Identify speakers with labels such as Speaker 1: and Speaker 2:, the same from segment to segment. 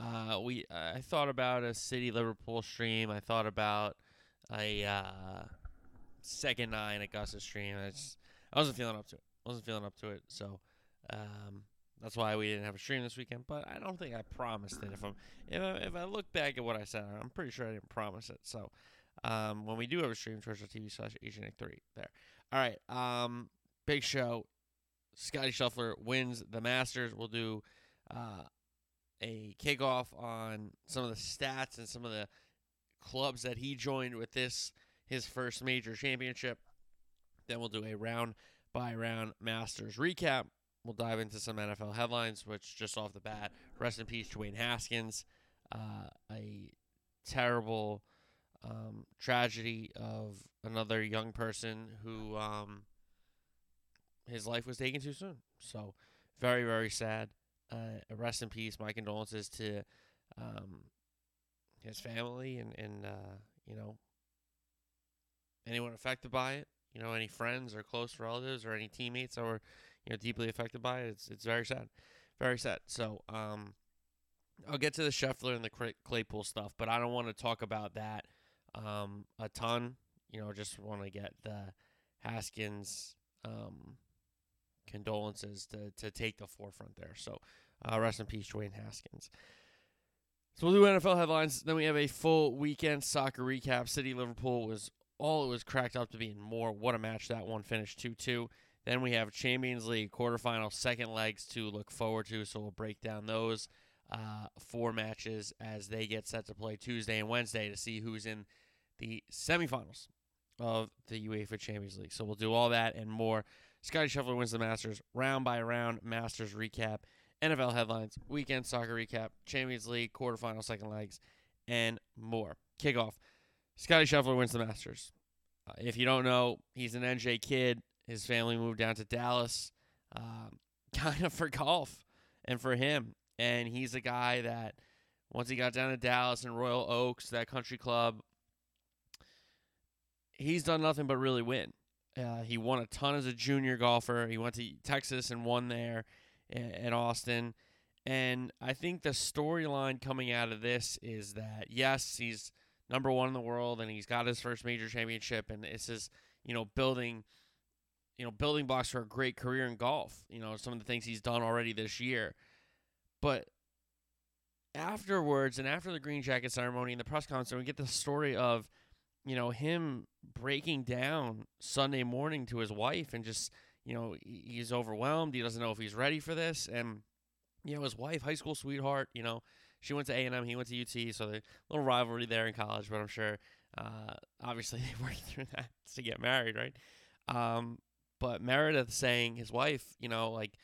Speaker 1: Uh, we, I thought about a City Liverpool stream. I thought about a uh, second nine Augusta stream. I, just, I wasn't feeling up to it. I wasn't feeling up to it. So um, that's why we didn't have a stream this weekend. But I don't think I promised it. If I'm if I, if I look back at what I said, I'm pretty sure I didn't promise it. So um, when we do have a stream, twitch.tv slash AJNick3 there. All right. Um, big show. Scotty Scheffler wins the Masters. We'll do uh, a kickoff on some of the stats and some of the clubs that he joined with this his first major championship. Then we'll do a round by round Masters recap. We'll dive into some NFL headlines, which just off the bat, rest in peace, Dwayne Haskins. Uh, a terrible um, tragedy of another young person who um, his life was taken too soon. So very, very sad. Uh, rest in peace. My condolences to um, his family and and uh, you know anyone affected by it. You know, any friends or close relatives or any teammates that were you know deeply affected by it. It's it's very sad, very sad. So um, I'll get to the Scheffler and the Claypool stuff, but I don't want to talk about that um a ton. You know, just want to get the Haskins um condolences to to take the forefront there. So uh, rest in peace, Dwayne Haskins. So we'll do NFL headlines. Then we have a full weekend soccer recap. City Liverpool was all it was cracked up to be and more. What a match that one finished 2 2. Then we have Champions League quarterfinal second legs to look forward to. So we'll break down those uh, four matches as they get set to play Tuesday and Wednesday to see who's in the semifinals of the UEFA Champions League. So we'll do all that and more. Scotty Scheffler wins the Masters, round by round Masters recap, NFL headlines, weekend soccer recap, Champions League quarterfinal second legs, and more. Kickoff. Scotty Scheffler wins the Masters. Uh, if you don't know, he's an NJ kid. His family moved down to Dallas, um, kind of for golf and for him. And he's a guy that once he got down to Dallas and Royal Oaks, that country club, he's done nothing but really win. Uh, he won a ton as a junior golfer. He went to Texas and won there in Austin. And I think the storyline coming out of this is that, yes, he's number one in the world and he's got his first major championship. And this is, you know, building, you know, building blocks for a great career in golf. You know, some of the things he's done already this year. But afterwards and after the green jacket ceremony and the press conference, we get the story of you know, him breaking down Sunday morning to his wife and just, you know, he's overwhelmed. He doesn't know if he's ready for this. And, you know, his wife, high school sweetheart, you know, she went to A&M, he went to UT, so a little rivalry there in college, but I'm sure, uh, obviously they worked through that to get married, right? Um, but Meredith saying his wife, you know, like,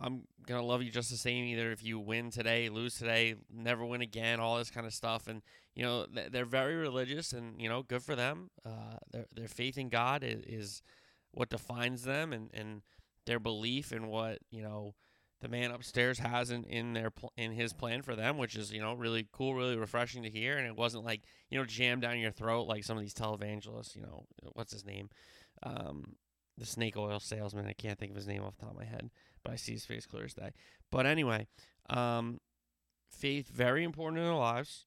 Speaker 1: I'm gonna love you just the same, either if you win today, lose today, never win again, all this kind of stuff. And you know they're very religious, and you know good for them. Uh, their their faith in God is, is what defines them, and and their belief in what you know the man upstairs has in, in their pl- in his plan for them, which is you know really cool, really refreshing to hear. And it wasn't like you know jammed down your throat like some of these televangelists. You know what's his name, um, the snake oil salesman. I can't think of his name off the top of my head but I see his face clear as day. But anyway, um, faith very important in our lives,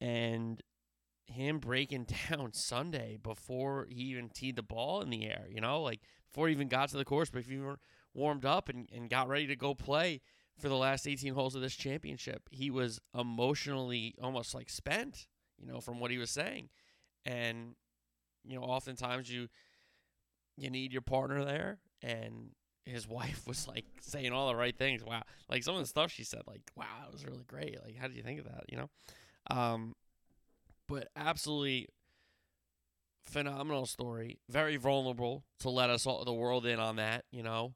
Speaker 1: and him breaking down Sunday before he even teed the ball in the air, you know, like before he even got to the course, but if you were warmed up and, and got ready to go play for the last 18 holes of this championship, he was emotionally almost like spent, you know, from what he was saying. And, you know, oftentimes you you need your partner there and his wife was like saying all the right things. Wow, like some of the stuff she said, like wow, it was really great. Like, how did you think of that? You know, um, but absolutely phenomenal story. Very vulnerable to let us all the world in on that. You know,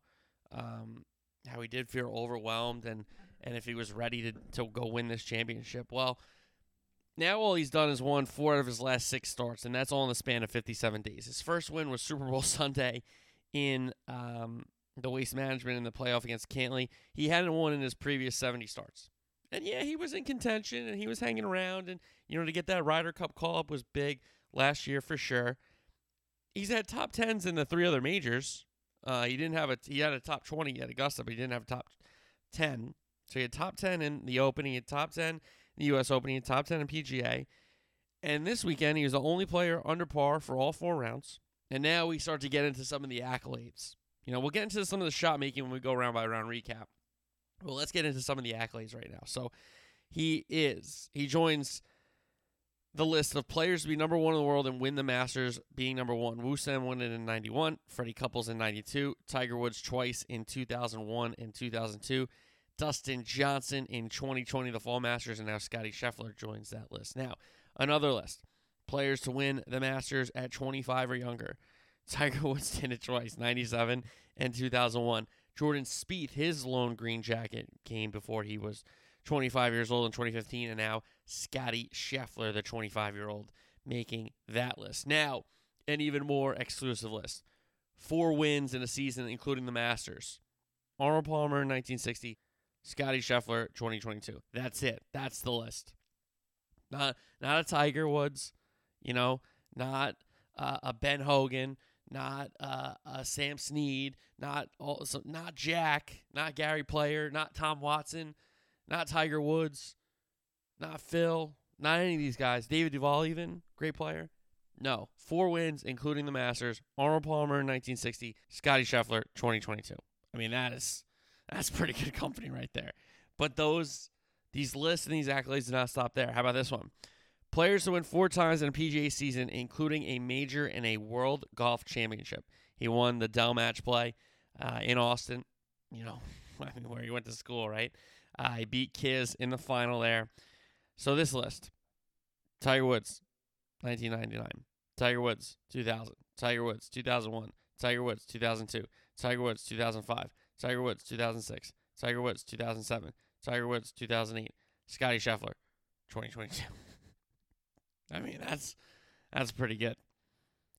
Speaker 1: um, how he did feel overwhelmed and and if he was ready to to go win this championship. Well, now all he's done is won four out of his last six starts, and that's all in the span of 57 days. His first win was Super Bowl Sunday in um, the waste management in the playoff against Cantlay. He hadn't won in his previous 70 starts. And yeah, he was in contention and he was hanging around. And, you know, to get that Ryder Cup call up was big last year for sure. He's had top 10s in the three other majors. Uh, he didn't have a, he had a top 20 at Augusta, but he didn't have a top 10. So he had top 10 in the Open, he had top 10 in the U.S. Open, he had top 10 in PGA. And this weekend, he was the only player under par for all four rounds. And now we start to get into some of the accolades. You know, we'll get into some of the shot making when we go round by round recap. Well, let's get into some of the accolades right now. So he is, he joins the list of players to be number one in the world and win the Masters, being number one. Woosnam won it in 91, Freddie Couples in 92, Tiger Woods twice in 2001 and 2002, Dustin Johnson in 2020, the Fall Masters, and now Scotty Scheffler joins that list. Now, another list players to win the Masters at 25 or younger. Tiger Woods did it twice, 97 and 2001. Jordan Spieth, his lone green jacket came before he was 25 years old in 2015, and now Scotty Scheffler, the 25 year old, making that list. Now, an even more exclusive list. Four wins in a season, including the Masters. Arnold Palmer in 1960, Scotty Scheffler 2022. That's it. That's the list. Not not a Tiger Woods, you know, not uh, a Ben Hogan, not uh, a Sam Snead, not also not Jack, not Gary Player, not Tom Watson, not Tiger Woods, not Phil, not any of these guys. David Duval, even great player. No, four wins, including the Masters. Arnold Palmer in 1960, Scotty Scheffler 2022. I mean, that is that's pretty good company right there. But those these lists and these accolades do not stop there. How about this one? Players to win four times in a PGA season, including a major and a World Golf Championship. He won the Dell Match Play uh, in Austin. You know, I mean, where he went to school, right? Uh, he beat Kiz in the final there. So this list: Tiger Woods, 1999. Tiger Woods, 2000. Tiger Woods, 2001. Tiger Woods, 2002. Tiger Woods, 2005. Tiger Woods, 2006. Tiger Woods, 2007. Tiger Woods, 2008. Scotty Scheffler, 2022. I mean, that's that's pretty good.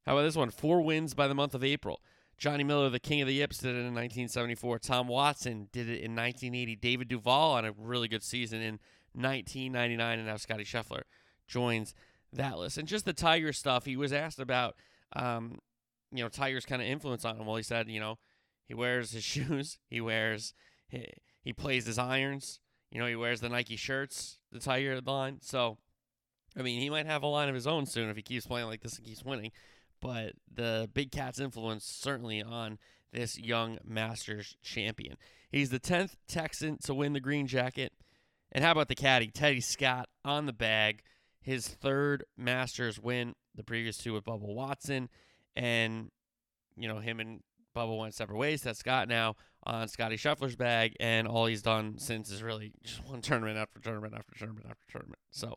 Speaker 1: How about this one? Four wins by the month of April. Johnny Miller, the king of the yips, did it in 1974. Tom Watson did it in 1980. David Duval on a really good season in 1999, and now Scotty Scheffler joins that list. And just the Tiger stuff, he was asked about, um, you know, Tiger's kind of influence on him. Well, he said, you know, he wears his shoes, he wears, he, he plays his irons, you know, he wears the Nike shirts, the Tiger line. So, I mean, he might have a line of his own soon if he keeps playing like this and keeps winning. But the Big Cat's influence certainly on this young Masters champion. He's the 10th Texan to win the green jacket. And how about the caddy, Teddy Scott, on the bag? His third Masters win, the previous two with Bubba Watson. And, you know, him and Bubba went separate ways. That's Scott now on Scotty Scheffler's bag. And all he's done since is really just one tournament after tournament after tournament after tournament. So,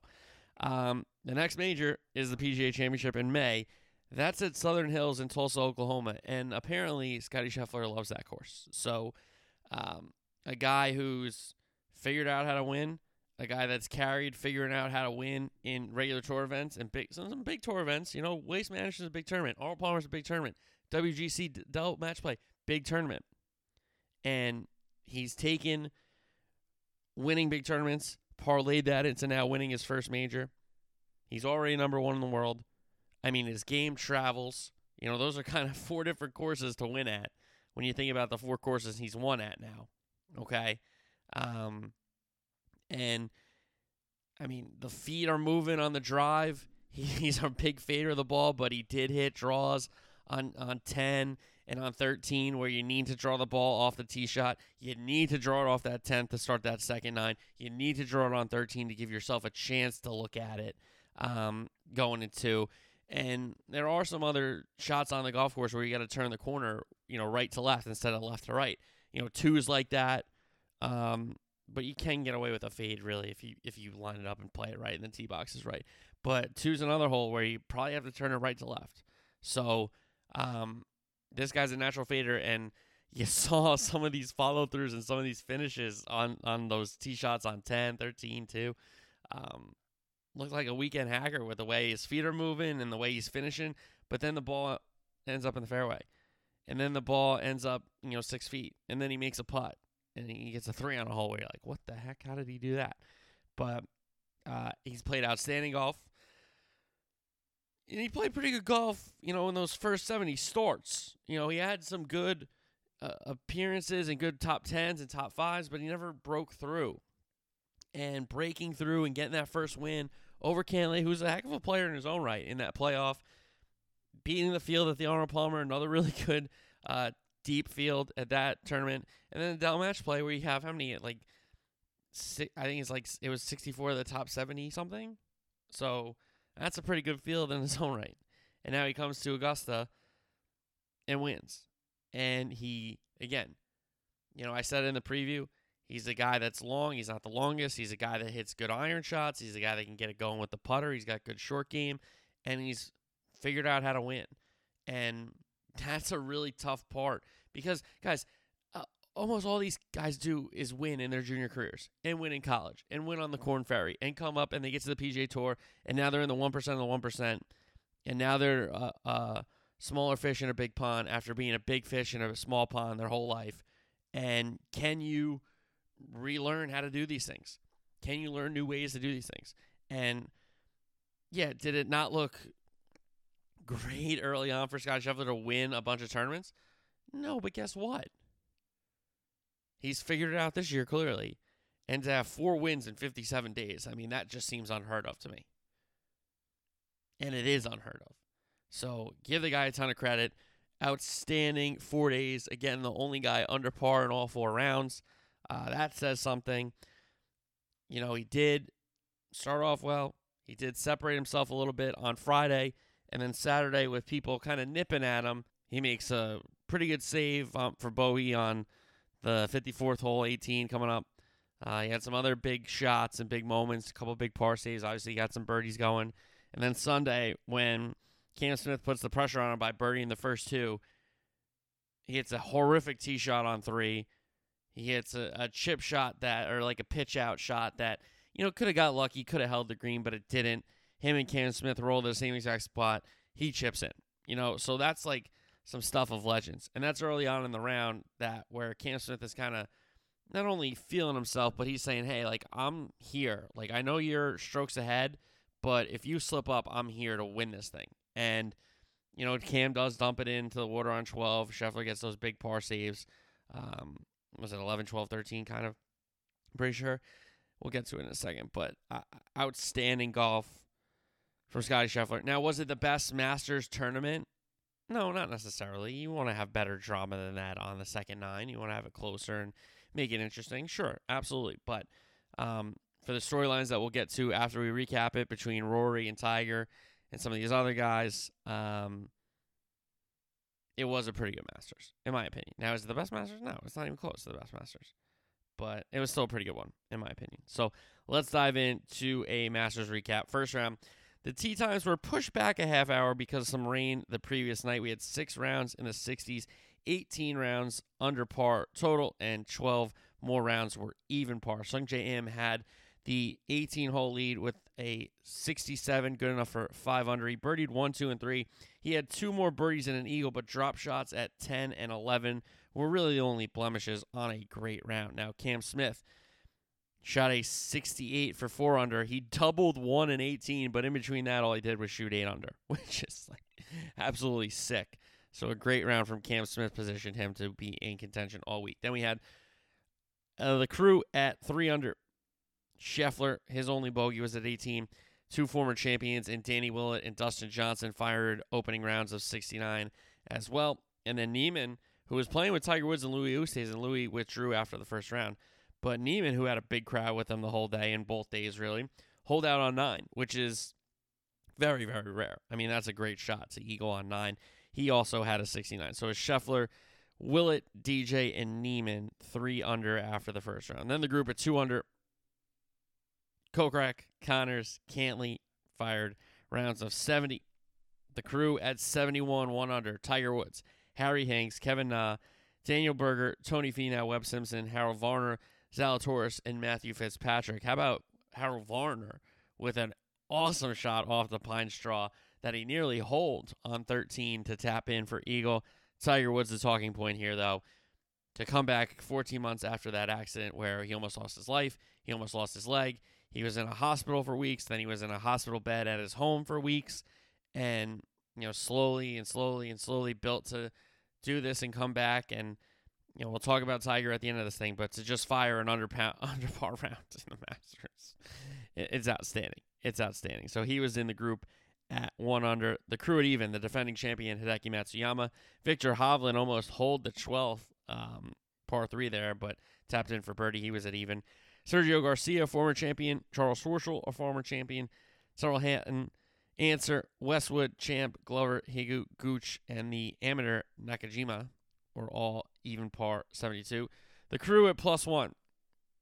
Speaker 1: um, the next major is the PGA Championship in May. That's at Southern Hills in Tulsa, Oklahoma, and apparently Scotty Scheffler loves that course. So, um, a guy who's figured out how to win, a guy that's carried figuring out how to win in regular tour events and big some, some big tour events. You know, Waste Management is a big tournament. Arnold Palmer's a big tournament. WGC Dell Match Play, big tournament, and he's taken winning big tournaments parlayed that into now winning his first major. He's already number one in the world. I mean, his game travels. You know, those are kind of four different courses to win at when you think about the four courses he's won at now. Okay. Um, and I mean, the feet are moving on the drive. He, he's a big fader of the ball, but he did hit draws on, on 10 and on 13 where you need to draw the ball off the tee shot. You need to draw it off that 10th to start that second nine. You need to draw it on 13 to give yourself a chance to look at it um, going into. And there are some other shots on the golf course where you got to turn the corner, you know, right to left instead of left to right. You know, twos like that. Um, but you can get away with a fade really if you if you line it up and play it right and the tee box is right. But two's another hole where you probably have to turn it right to left. So um, this guy's a natural fader, and you saw some of these follow throughs and some of these finishes on on those tee shots on 10, 13, too. Um, looked like a weekend hacker with the way his feet are moving and the way he's finishing. But then the ball ends up in the fairway, and then the ball ends up you know six feet, and then he makes a putt and he gets a three on a hole. Where you're like, what the heck? How did he do that? But uh, he's played outstanding golf. And he played pretty good golf, you know, in those first 70 starts. You know, he had some good uh, appearances and good top 10s and top 5s, but he never broke through. And breaking through and getting that first win over Cantlay, who's a heck of a player in his own right in that playoff, beating the field at the Arnold Palmer, another really good uh, deep field at that tournament. And then the Dell match play where you have how many, like, six, I think it's like, it was 64 of the top 70 something. So that's a pretty good field in his own right. And now he comes to Augusta and wins. And he, again, you know, I said in the preview, he's a guy that's long. He's not the longest. He's a guy that hits good iron shots. He's a guy that can get it going with the putter. He's got good short game. And he's figured out how to win. And that's a really tough part because, guys, almost all these guys do is win in their junior careers and win in college and win on the Corn Ferry and come up and they get to the PGA Tour and now they're in the 1% of the 1% and now they're uh, uh, smaller fish in a big pond after being a big fish in a small pond their whole life. And can you relearn how to do these things? Can you learn new ways to do these things? And yeah, did it not look great early on for Scott Scheffler to win a bunch of tournaments? No, but guess what? He's figured it out this year clearly. And to have four wins in 57 days, I mean, that just seems unheard of to me. And it is unheard of. So give the guy a ton of credit. Outstanding four days. Again, the only guy under par in all four rounds. Uh, that says something. You know, he did start off well. He did separate himself a little bit on Friday. And then Saturday, with people kind of nipping at him, he makes a pretty good save um, for bogey on the 54th hole, 18 coming up. Uh, he had some other big shots and big moments, a couple big par saves. Obviously, he got some birdies going. And then Sunday, when Cam Smith puts the pressure on him by birdieing the first two, he hits a horrific tee shot on three. He hits a, a chip shot that, or like a pitch out shot that, you know, could have got lucky, could have held the green, but it didn't. Him and Cam Smith roll to the same exact spot. He chips in, you know, so that's like some stuff of legends. And that's early on in the round that where Cam Smith is kind of not only feeling himself, but he's saying, hey, like, I'm here. Like, I know you're strokes ahead, but if you slip up, I'm here to win this thing. And, you know, Cam does dump it into the water on 12. Scheffler gets those big par saves. Um, was it 11, 12, 13 kind of? Pretty sure. We'll get to it in a second. But uh, outstanding golf from Scotty Scheffler. Now, was it the best Masters tournament? No, not necessarily. You want to have better drama than that on the second nine. You want to have it closer and make it interesting. Sure, absolutely. But um, for the storylines that we'll get to after we recap it between Rory and Tiger and some of these other guys, um, it was a pretty good Masters, in my opinion. Now, is it the best Masters? No, it's not even close to the best Masters. But it was still a pretty good one, in my opinion. So let's dive into a Masters recap. First round, the tee times were pushed back a half hour because of some rain the previous night. We had six rounds in the 60s, 18 rounds under par total, and 12 more rounds were even par. Sungjae Im had the 18 hole lead with a 67, good enough for 5 under. He birdied 1, 2, and 3. He had two more birdies and an eagle, but drop shots at 10 and 11 were really the only blemishes on a great round. Now, Cam Smith shot a 68 for four under. He doubled one and 18, but in between that, all he did was shoot eight under, which is like absolutely sick. So a great round from Cam Smith positioned him to be in contention all week. Then we had uh, the crew at three under. Scheffler, his only bogey was at 18. Two former champions and Danny Willett and Dustin Johnson fired opening rounds of 69 as well. And then Niemann, who was playing with Tiger Woods and Louis Oosthuizen, and Louis withdrew after the first round. But Niemann, who had a big crowd with him the whole day and both days, really, hold out on nine, which is very, very rare. I mean, that's a great shot to eagle on nine. He also had a 69. So it's Scheffler, Willett, DJ, and Niemann three under after the first round. And then the group at two under, Kokrak, Conners, Cantlay fired rounds of 70. The crew at 71, one under. Tiger Woods, Harry Hanks, Kevin Na, Daniel Berger, Tony Finau, Webb Simpson, Harold Varner, Zalatoris, and Matthew Fitzpatrick. How about Harold Varner with an awesome shot off the pine straw that he nearly holed on 13 to tap in for Eagle. Tiger Woods, the talking point here, though, to come back 14 months after that accident where he almost lost his life, he almost lost his leg. He was in a hospital for weeks, then he was in a hospital bed at his home for weeks, and you know, slowly and slowly and slowly built to do this and come back. And you know, we'll talk about Tiger at the end of this thing, but to just fire an under pound, under par round in the Masters, it's outstanding. It's outstanding. So he was in the group at one under. The crew at even, the defending champion Hideki Matsuyama. Viktor Hovland almost hold the 12th um, par three there, but tapped in for birdie. He was at even. Sergio Garcia, former champion. Charl Schwartzel, a former champion. Tyrrell Hatton, Ancer, Westwood, Champ, Glover, Higgs, Gooch, and the amateur Nakajima were all even par 72. The crew at plus one.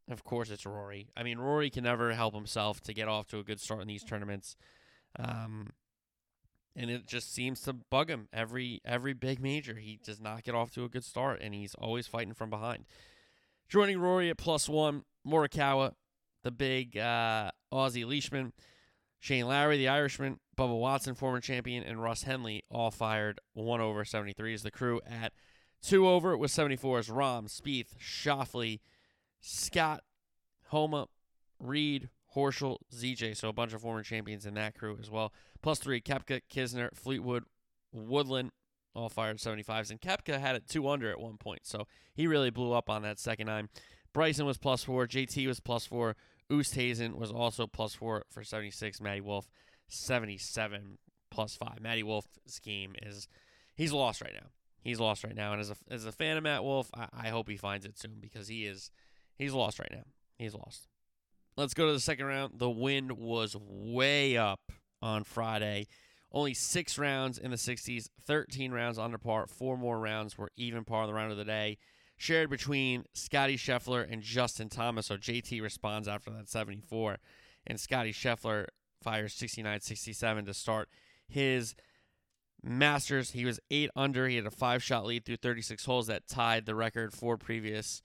Speaker 1: Of course, it's Rory. I mean, Rory can never help himself to get off to a good start in these tournaments. Um, and it just seems to bug him every every big major. He does not get off to a good start, and he's always fighting from behind. Joining Rory at plus one, Morikawa, the big uh, Aussie Leishman, Shane Lowry, the Irishman, Bubba Watson, former champion, and Russ Henley all fired one over 73 is the crew at two over with 74 is Rahm, Spieth, Schauffele, Scott, Homa, Reed, Horschel, ZJ, so a bunch of former champions in that crew as well. Plus three, Koepka, Kisner, Fleetwood, Woodland, all fired 75s. And Koepka had it two under at one point, so he really blew up on that second nine. Bryson was plus four, JT was plus four, Oosthuizen was also plus four for 76, Matty Wolff, 77 plus five. Matty Wolff's game is, he's lost right now. He's lost right now. And as a, as a fan of Matt Wolff, I, I hope he finds it soon because he is, he's lost right now. He's lost. Let's go to the second round. The wind was way up on Friday. Only six rounds in the 60s, 13 rounds under par. Four more rounds were even par the round of the day. Shared between Scotty Scheffler and Justin Thomas. So JT responds after that 74. And Scotty Scheffler fires 69 67 to start his Masters. He was eight under. He had a five shot lead through 36 holes that tied the record for previous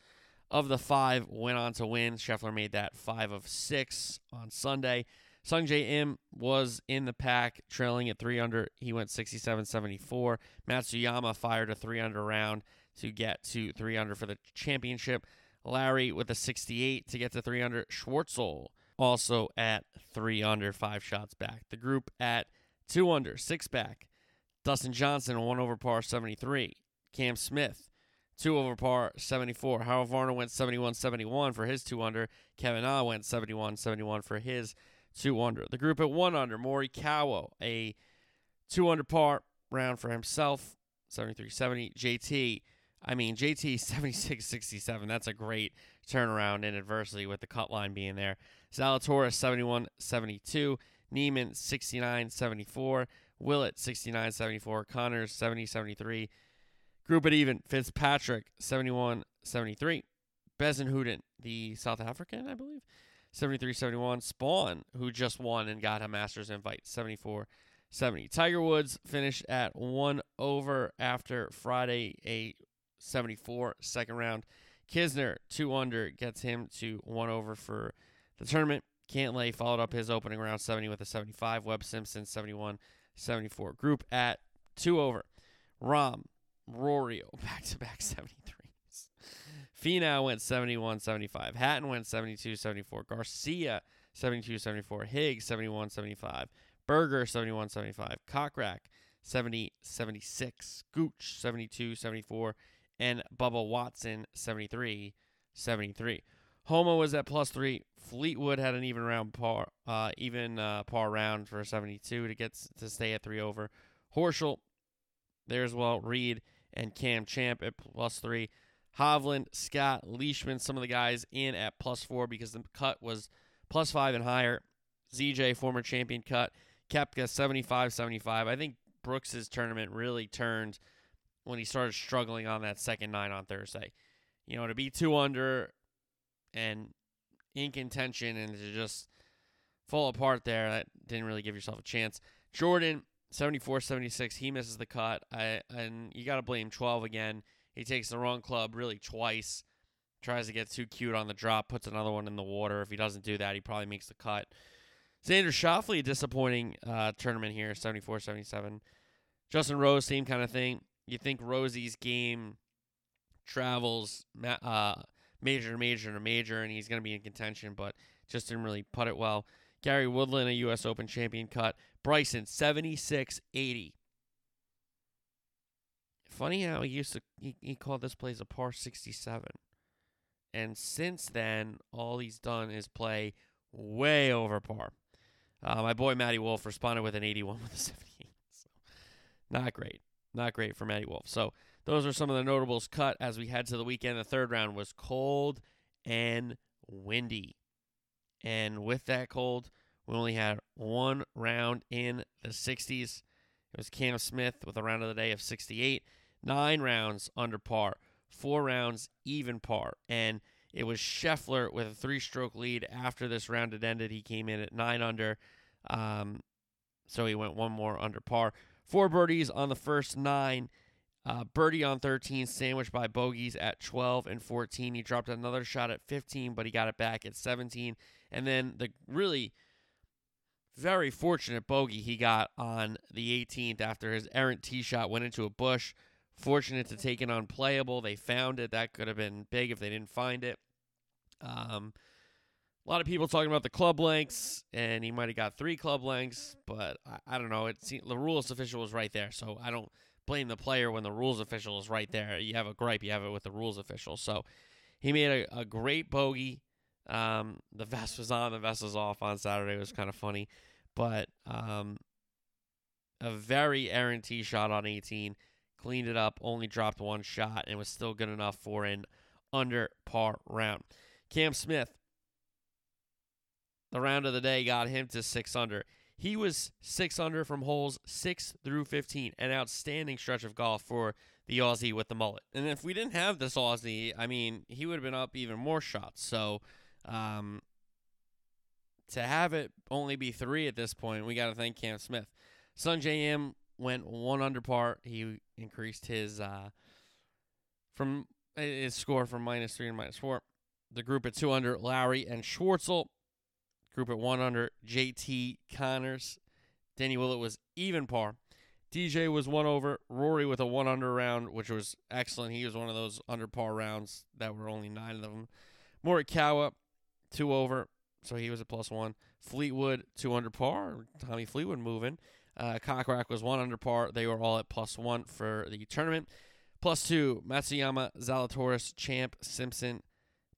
Speaker 1: of the five went on to win. Scheffler made that five of six on Sunday. Sungjae Im was in the pack, trailing at three under. He went 67 74. Matsuyama fired a three under round to get to three under for the championship. Lowry with a 68 to get to three under. Schwartzel also at three under, five shots back. The group at two under, six back. Dustin Johnson, one over par 73. Cam Smith, two over par 74. Harold Varner went 71 71 for his two under. Kevin Ah went 71 71 for his two under. The group at one under, Morikawa, a two under par round for himself, 73 70. JT, I mean, JT 76 67. That's a great turnaround in adversity with the cut line being there. Zalatoris 71 72. Niemann 69 74. Willett 69 74. Conners 70 73. Group at even. Fitzpatrick 71 73. Bezuidenhout, the South African, I believe, 73 71. Spaun, who just won and got a Masters invite, 74 70. Tiger Woods finished at one over after Friday, a 74 second round. Kisner, two under, gets him to one over for the tournament. Cantlay followed up his opening round 70 with a 75. Webb Simpson, 71 74. Group at two over. Rahm, Rorio, back to back 73s. Finau went 71 75. Hatton went 72 74. Garcia 72 74. Higgs 71 75. Berger 71 75. Kokrak 70 76. Gooch 72 74. And Bubba Watson 73 73. Homa was at plus three. Fleetwood had an even round par, uh, even uh, par round for 72 to get to stay at three over. Horschel there as well. Reed and Cam Champ at plus three. Hovland, Scott, Leishman, some of the guys in at plus four because the cut was plus five and higher. ZJ, former champion cut. Koepka, 75 75. I think Brooks's tournament really turned when he started struggling on that second nine on Thursday. You know, to be two under and in contention and to just fall apart there, that didn't really give yourself a chance. Jordan, 74 76, he misses the cut. I, and you got to blame 12 again. He takes the wrong club really twice, tries to get too cute on the drop, puts another one in the water. If he doesn't do that, he probably makes the cut. Xander Schauffele, a disappointing uh, tournament here, 74 77. Justin Rose, same kind of thing. You think Rosie's game travels uh, major major major, and he's going to be in contention, but just didn't really put it well. Gary Woodland, a U.S. Open champion cut. Bryson, 76 80. Funny how he used to, he, he called this place a par 67. And since then, all he's done is play way over par. Uh, my boy Matty Wolff responded with an 81 with a 78. So not great. Not great for Matty Wolff. So those are some of the notables cut as we head to the weekend. The third round was cold and windy. And with that cold, we only had one round in the 60s. It was Cam Smith with a round of the day of 68. Nine rounds under par, four rounds even par. And it was Scheffler with a three stroke lead after this round had ended. He came in at nine under. Um, so he went one more under par. Four birdies on the first nine. Uh, birdie on 13, sandwiched by bogeys at 12 and 14. He dropped another shot at 15, but he got it back at 17. And then the really very fortunate bogey he got on the 18th after his errant tee shot went into a bush. Fortunate to take it unplayable. They found it. That could have been big if they didn't find it. Um, a lot of people talking about the club lengths, and he might have got three club lengths, but I, I don't know. It seemed, the rules official was right there, so I don't blame the player when the rules official is right there. You have a gripe, you have it with the rules official. So he made a, a great bogey. Um, the vest was on, the vest was off on Saturday. It was kind of funny, but um, a very errant tee shot on 18, cleaned it up, only dropped one shot, and was still good enough for an under par round. Cam Smith, the round of the day got him to six under. He was six under from holes six through 15. An outstanding stretch of golf for the Aussie with the mullet. And if we didn't have this Aussie, I mean, he would have been up even more shots. So, um, to have it only be three at this point, we got to thank Cam Smith. Sungjae Im went one under par. He increased his uh, from his score from minus three and minus four. The group at two under, Lowry and Schwartzel. Group at one under, JT Conners. Danny Willett was even par. DJ was one over. Rory with a one under round, which was excellent. He was one of those under par rounds that were only nine of them. Morikawa, two over, so he was a plus one. Fleetwood, two under par. Tommy Fleetwood moving. Uh, Kokrak was one under par. They were all at plus one for the tournament. Plus two, Matsuyama, Zalatoris, Champ, Simpson.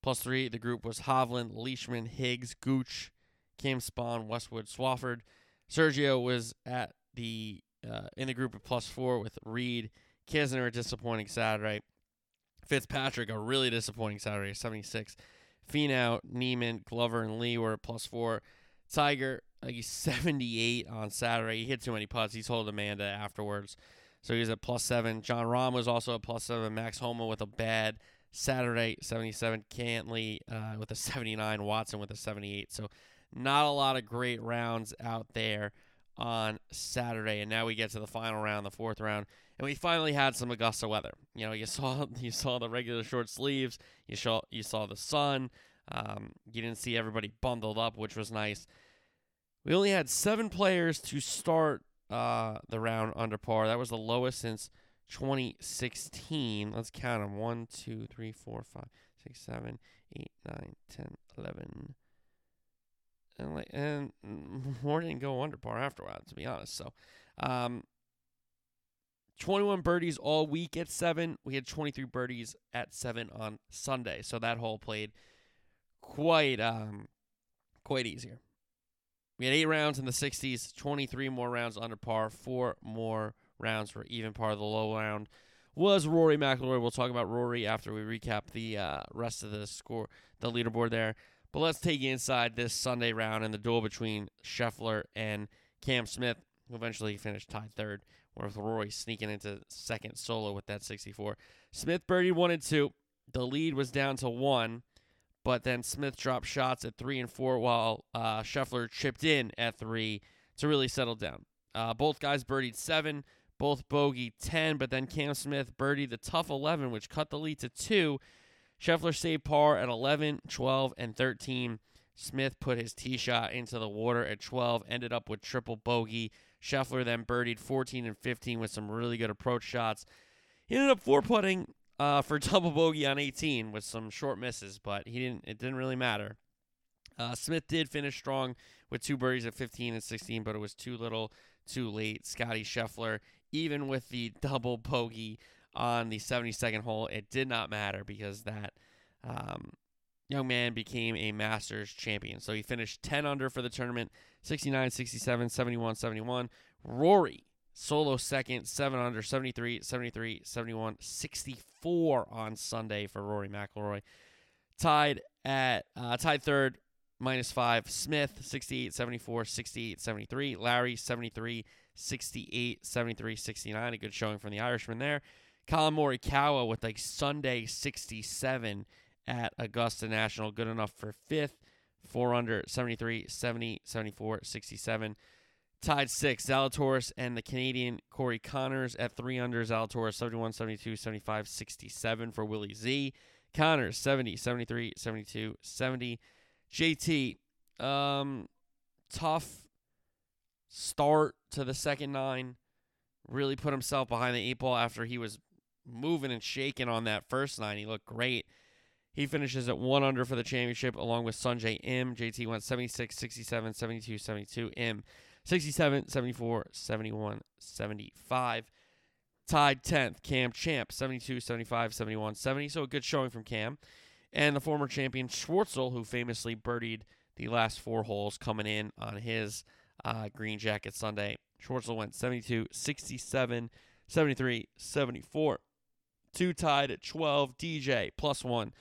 Speaker 1: Plus three, the group was Hovland, Leishman, Higgs, Gooch, Cam Spawn, Westwood, Swafford. Sergio was at the uh, in the group of plus four with Reed. Kisner, a disappointing Saturday. Fitzpatrick, a really disappointing Saturday, 76. Finau, Niemann, Glover, and Lee were at plus four. Tiger, like he's 78 on Saturday. He hit too many putts. He told Amanda afterwards. So he's at plus seven. Jon Rahm was also at plus seven. Max Homa with a bad Saturday, 77. Cantlay uh, with a 79. Watson with a 78. So not a lot of great rounds out there on Saturday. And now we get to the final round, the fourth round, and we finally had some Augusta weather. You know, you saw you saw the regular short sleeves, you saw you saw the sun. Um, you didn't see everybody bundled up, which was nice. We only had seven players to start uh, the round under par. That was the lowest since 2016. Let's count them: one, two, three, four, five, six, seven, eight, nine, ten, eleven and like and more didn't go under par after a while, to be honest. So, um, 21 birdies all week at seven. We had 23 birdies at seven on Sunday, so that hole played quite um quite easier. We had eight rounds in the 60s, 23 more rounds under par, four more rounds for even par. of The low round was Rory McIlroy. We'll talk about Rory after we recap the uh, rest of the score, the leaderboard there. But let's take you inside this Sunday round and the duel between Scheffler and Cam Smith, who eventually finished tied third, with Rory sneaking into second solo with that 64. Smith birdied one and two. The lead was down to one, but then Smith dropped shots at three and four while uh, Scheffler chipped in at three to really settle down. Uh, both guys birdied seven, both bogey 10, but then Cam Smith birdied the tough 11, which cut the lead to two Scheffler saved par at 11, 12, and 13. Smith put his tee shot into the water at 12, ended up with triple bogey. Scheffler then birdied 14 and 15 with some really good approach shots. He ended up four putting uh, for double bogey on 18 with some short misses, but he didn't. It didn't really matter. Uh, Smith did finish strong with two birdies at 15 and 16, but it was too little, too late. Scotty Scheffler, even with the double bogey on the 72nd hole, it did not matter because that um, young man became a Masters champion. So he finished 10 under for the tournament, 69, 67, 71, 71. Rory solo second, 7 under, 73, 73, 71, 64 on Sunday for Rory McIlroy. Tied at uh, tied third, minus 5. Smith 68, 74, 68, 73. Lowry 73, 68, 73, 69. A good showing from the Irishman there. Collin Morikawa with like Sunday 67 at Augusta National. Good enough for fifth. Four under 73, 70, 74, 67. Tied six, Zalatoris and the Canadian Corey Conners at three under. Zalatoris 71, 72, 75, 67 for Willie Z. Conners, 70, 73, 72, 70. JT, um, tough start to the second nine. Really put himself behind the eight ball after he was moving and shaking on that first nine. He looked great. He finishes at one under for the championship along with Sungjae Im. JT went 76, 67, 72, 72. Im 67, 74, 71, 75. Tied 10th, Cam Champ 72, 75, 71, 70. So a good showing from Cam. And the former champion Schwartzel, who famously birdied the last four holes coming in on his uh, green jacket Sunday. Schwartzel went 72, 67, 73, 74. Two tied at 12. DJ plus one.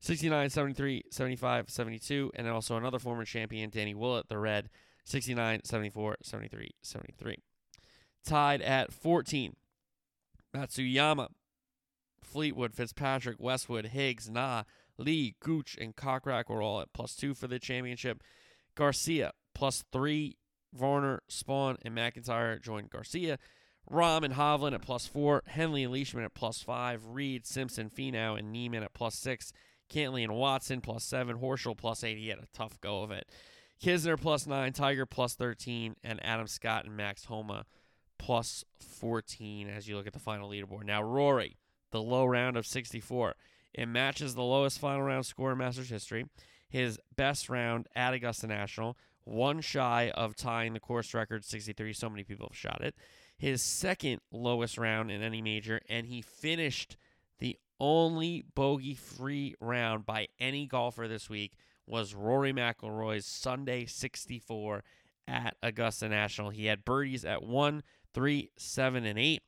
Speaker 1: 69, 73, 75, 72. And also another former champion, Danny Willett, the red, 69, 74, 73, 73. Tied at 14. Matsuyama, Fleetwood, Fitzpatrick, Westwood, Higgs, Na, Lee, Gooch, and Kokrak were all at plus two for the championship. Garcia, plus three. Varner, Spaun, and MacIntyre joined Garcia. Rahm and Hovland at plus four. Henley and Leishman at plus five. Reed, Simpson, Finau, and Niemann at plus six. Cantlay and Watson plus seven. Horschel plus eight. He had a tough go of it. Kisner plus nine. Tiger plus 13. And Adam Scott and Max Homa plus 14 as you look at the final leaderboard. Now, Rory, the low round of 64. It matches the lowest final round score in Masters history. His best round at Augusta National, one shy of tying the course record 63. So many people have shot it. His second lowest round in any major, and he finished the only bogey free round by any golfer this week was Rory McIlroy's Sunday 64 at Augusta National. He had birdies at 1, 3, 7, and 8.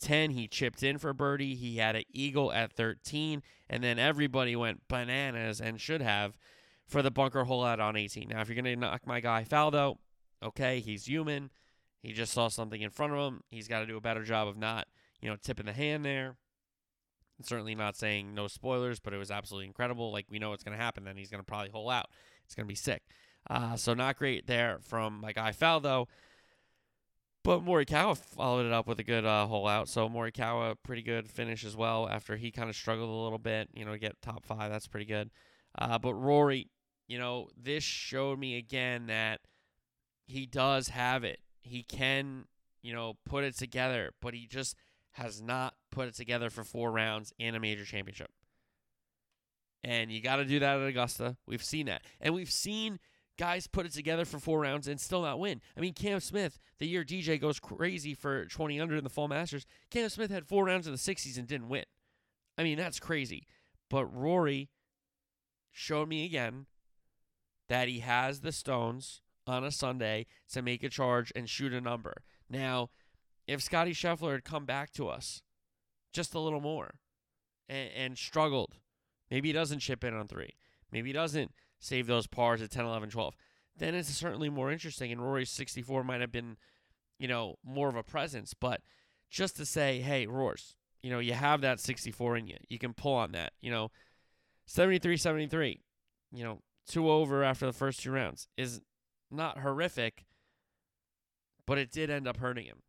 Speaker 1: 10, he chipped in for birdie. He had an eagle at 13, and then everybody went bananas and should have for the bunker hole out on 18. Now, if you're going to knock my guy Faldo, okay, he's human. He just saw something in front of him. He's got to do a better job of not, you know, tipping the hand there. certainly not saying no spoilers, but it was absolutely incredible. Like we know what's going to happen. Then he's going to probably hole out. It's going to be sick. Uh, so not great there from my guy Faldo. But Morikawa followed it up with a good uh, hole out. So Morikawa, pretty good finish as well after he kind of struggled a little bit. You know, get top five. That's pretty good. Uh, but Rory, you know, this showed me again that he does have it. He can, you know, put it together, but he just has not put it together for four rounds in a major championship. And you got to do that at Augusta. We've seen that. And we've seen guys put it together for four rounds and still not win. I mean, Cam Smith, the year DJ goes crazy for 20 under in the Fall Masters, Cam Smith had four rounds in the 60s and didn't win. I mean, that's crazy. But Rory showed me again that he has the stones on a Sunday to make a charge and shoot a number. Now, if Scotty Scheffler had come back to us just a little more and, and struggled, maybe he doesn't chip in on three. Maybe he doesn't save those pars at 10, 11, 12. Then it's certainly more interesting. And Rory's 64 might have been, you know, more of a presence. But just to say, hey, Roars, you know, you have that 64 in you. You can pull on that. You know, 73 73, you know, two over after the first two rounds is not horrific, but it did end up hurting him.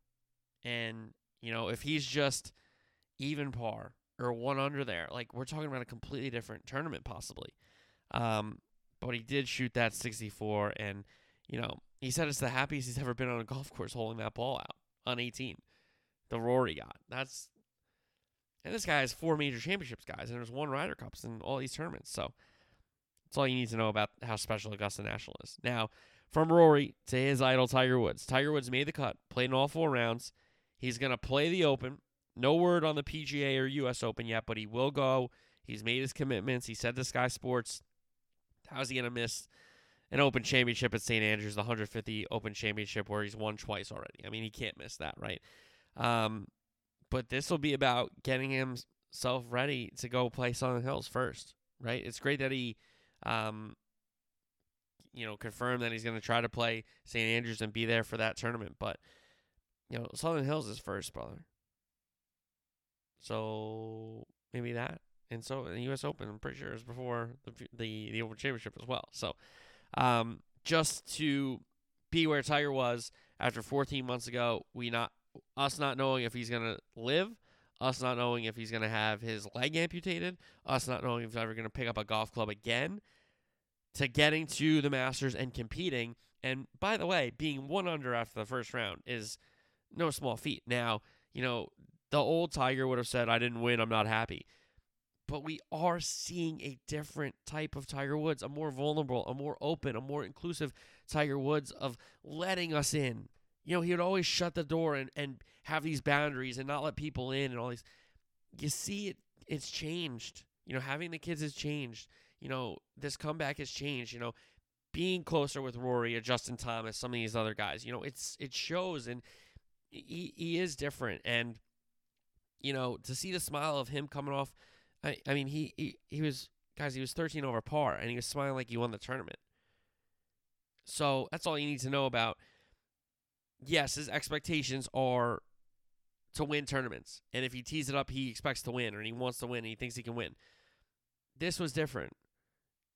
Speaker 1: And, you know, if he's just even par or one under there, like we're talking about a completely different tournament possibly. Um, but he did shoot that 64, and you know he said it's the happiest he's ever been on a golf course holding that ball out on 18. The Rory got that's, and this guy has four major championships, guys, and there's one Ryder Cups in all these tournaments. So that's all you need to know about how special Augusta National is. Now, from Rory to his idol Tiger Woods. Tiger Woods made the cut, played in all four rounds. He's gonna play the Open. No word on the PGA or U.S. Open yet, but he will go. He's made his commitments. He said to Sky Sports, how's he going to miss an Open Championship at St. Andrews, the 150 Open Championship where he's won twice already? I mean, he can't miss that, right? Um, but this will be about getting himself ready to go play Southern Hills first, right? It's great that he, um, you know, confirmed that he's going to try to play St. Andrews and be there for that tournament, but you know, Southern Hills is first, brother. So maybe that and so the U.S. Open, I'm pretty sure is before the the the Open Championship as well. So, um, just to be where Tiger was after 14 months ago, we not us not knowing if he's gonna live, us not knowing if he's gonna have his leg amputated, us not knowing if he's ever gonna pick up a golf club again, to getting to the Masters and competing. And by the way, being one under after the first round is no small feat. Now, you know, the old Tiger would have said, I didn't win, I'm not happy but we are seeing a different type of Tiger Woods, a more vulnerable, a more open, a more inclusive Tiger Woods of letting us in. You know, he would always shut the door and, and have these boundaries and not let people in and all these. You see, it it's changed. You know, having the kids has changed. You know, this comeback has changed. You know, being closer with Rory or Justin Thomas, some of these other guys. You know, it's it shows, and he he is different. And you know, to see the smile of him coming off I, I mean, he, he, he was, guys, he was 13 over par, and he was smiling like he won the tournament. So that's all you need to know about. Yes, his expectations are to win tournaments. And if he tees it up, he expects to win, or he wants to win, and he thinks he can win. This was different.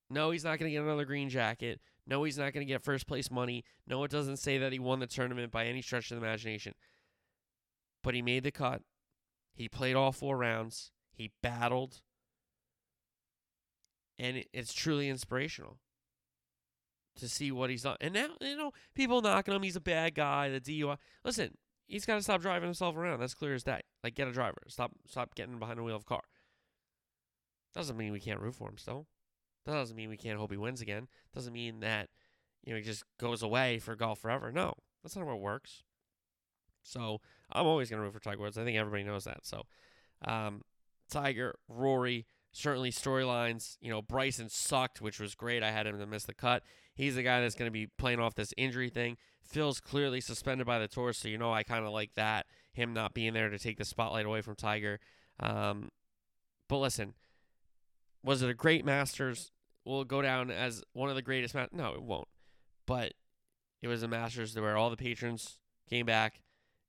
Speaker 1: No, he's not going to get another green jacket. No, he's not going to get first place money. No, it doesn't say that he won the tournament by any stretch of the imagination. But he made the cut. He played all four rounds. He battled. And it's truly inspirational to see what he's done. And now, you know, people knocking him, he's a bad guy, the DUI. Listen, he's got to stop driving himself around. That's clear as day. Like, get a driver. Stop stop getting behind the wheel of a car. Doesn't mean we can't root for him still. That doesn't mean we can't hope he wins again. Doesn't mean that, you know, he just goes away for golf forever. No, that's not how it works. So I'm always going to root for Tiger Woods. I think everybody knows that. So, um, Tiger, Rory, certainly storylines. You know, Bryson sucked, which was great. I had him to miss the cut. He's the guy that's going to be playing off this injury thing. Phil's clearly suspended by the tour, so you know I kind of like that. Him not being there to take the spotlight away from Tiger. Um, but listen, was it a great Masters? Will go down as one of the greatest? Ma- no, it won't. But it was a Masters where all the patrons came back.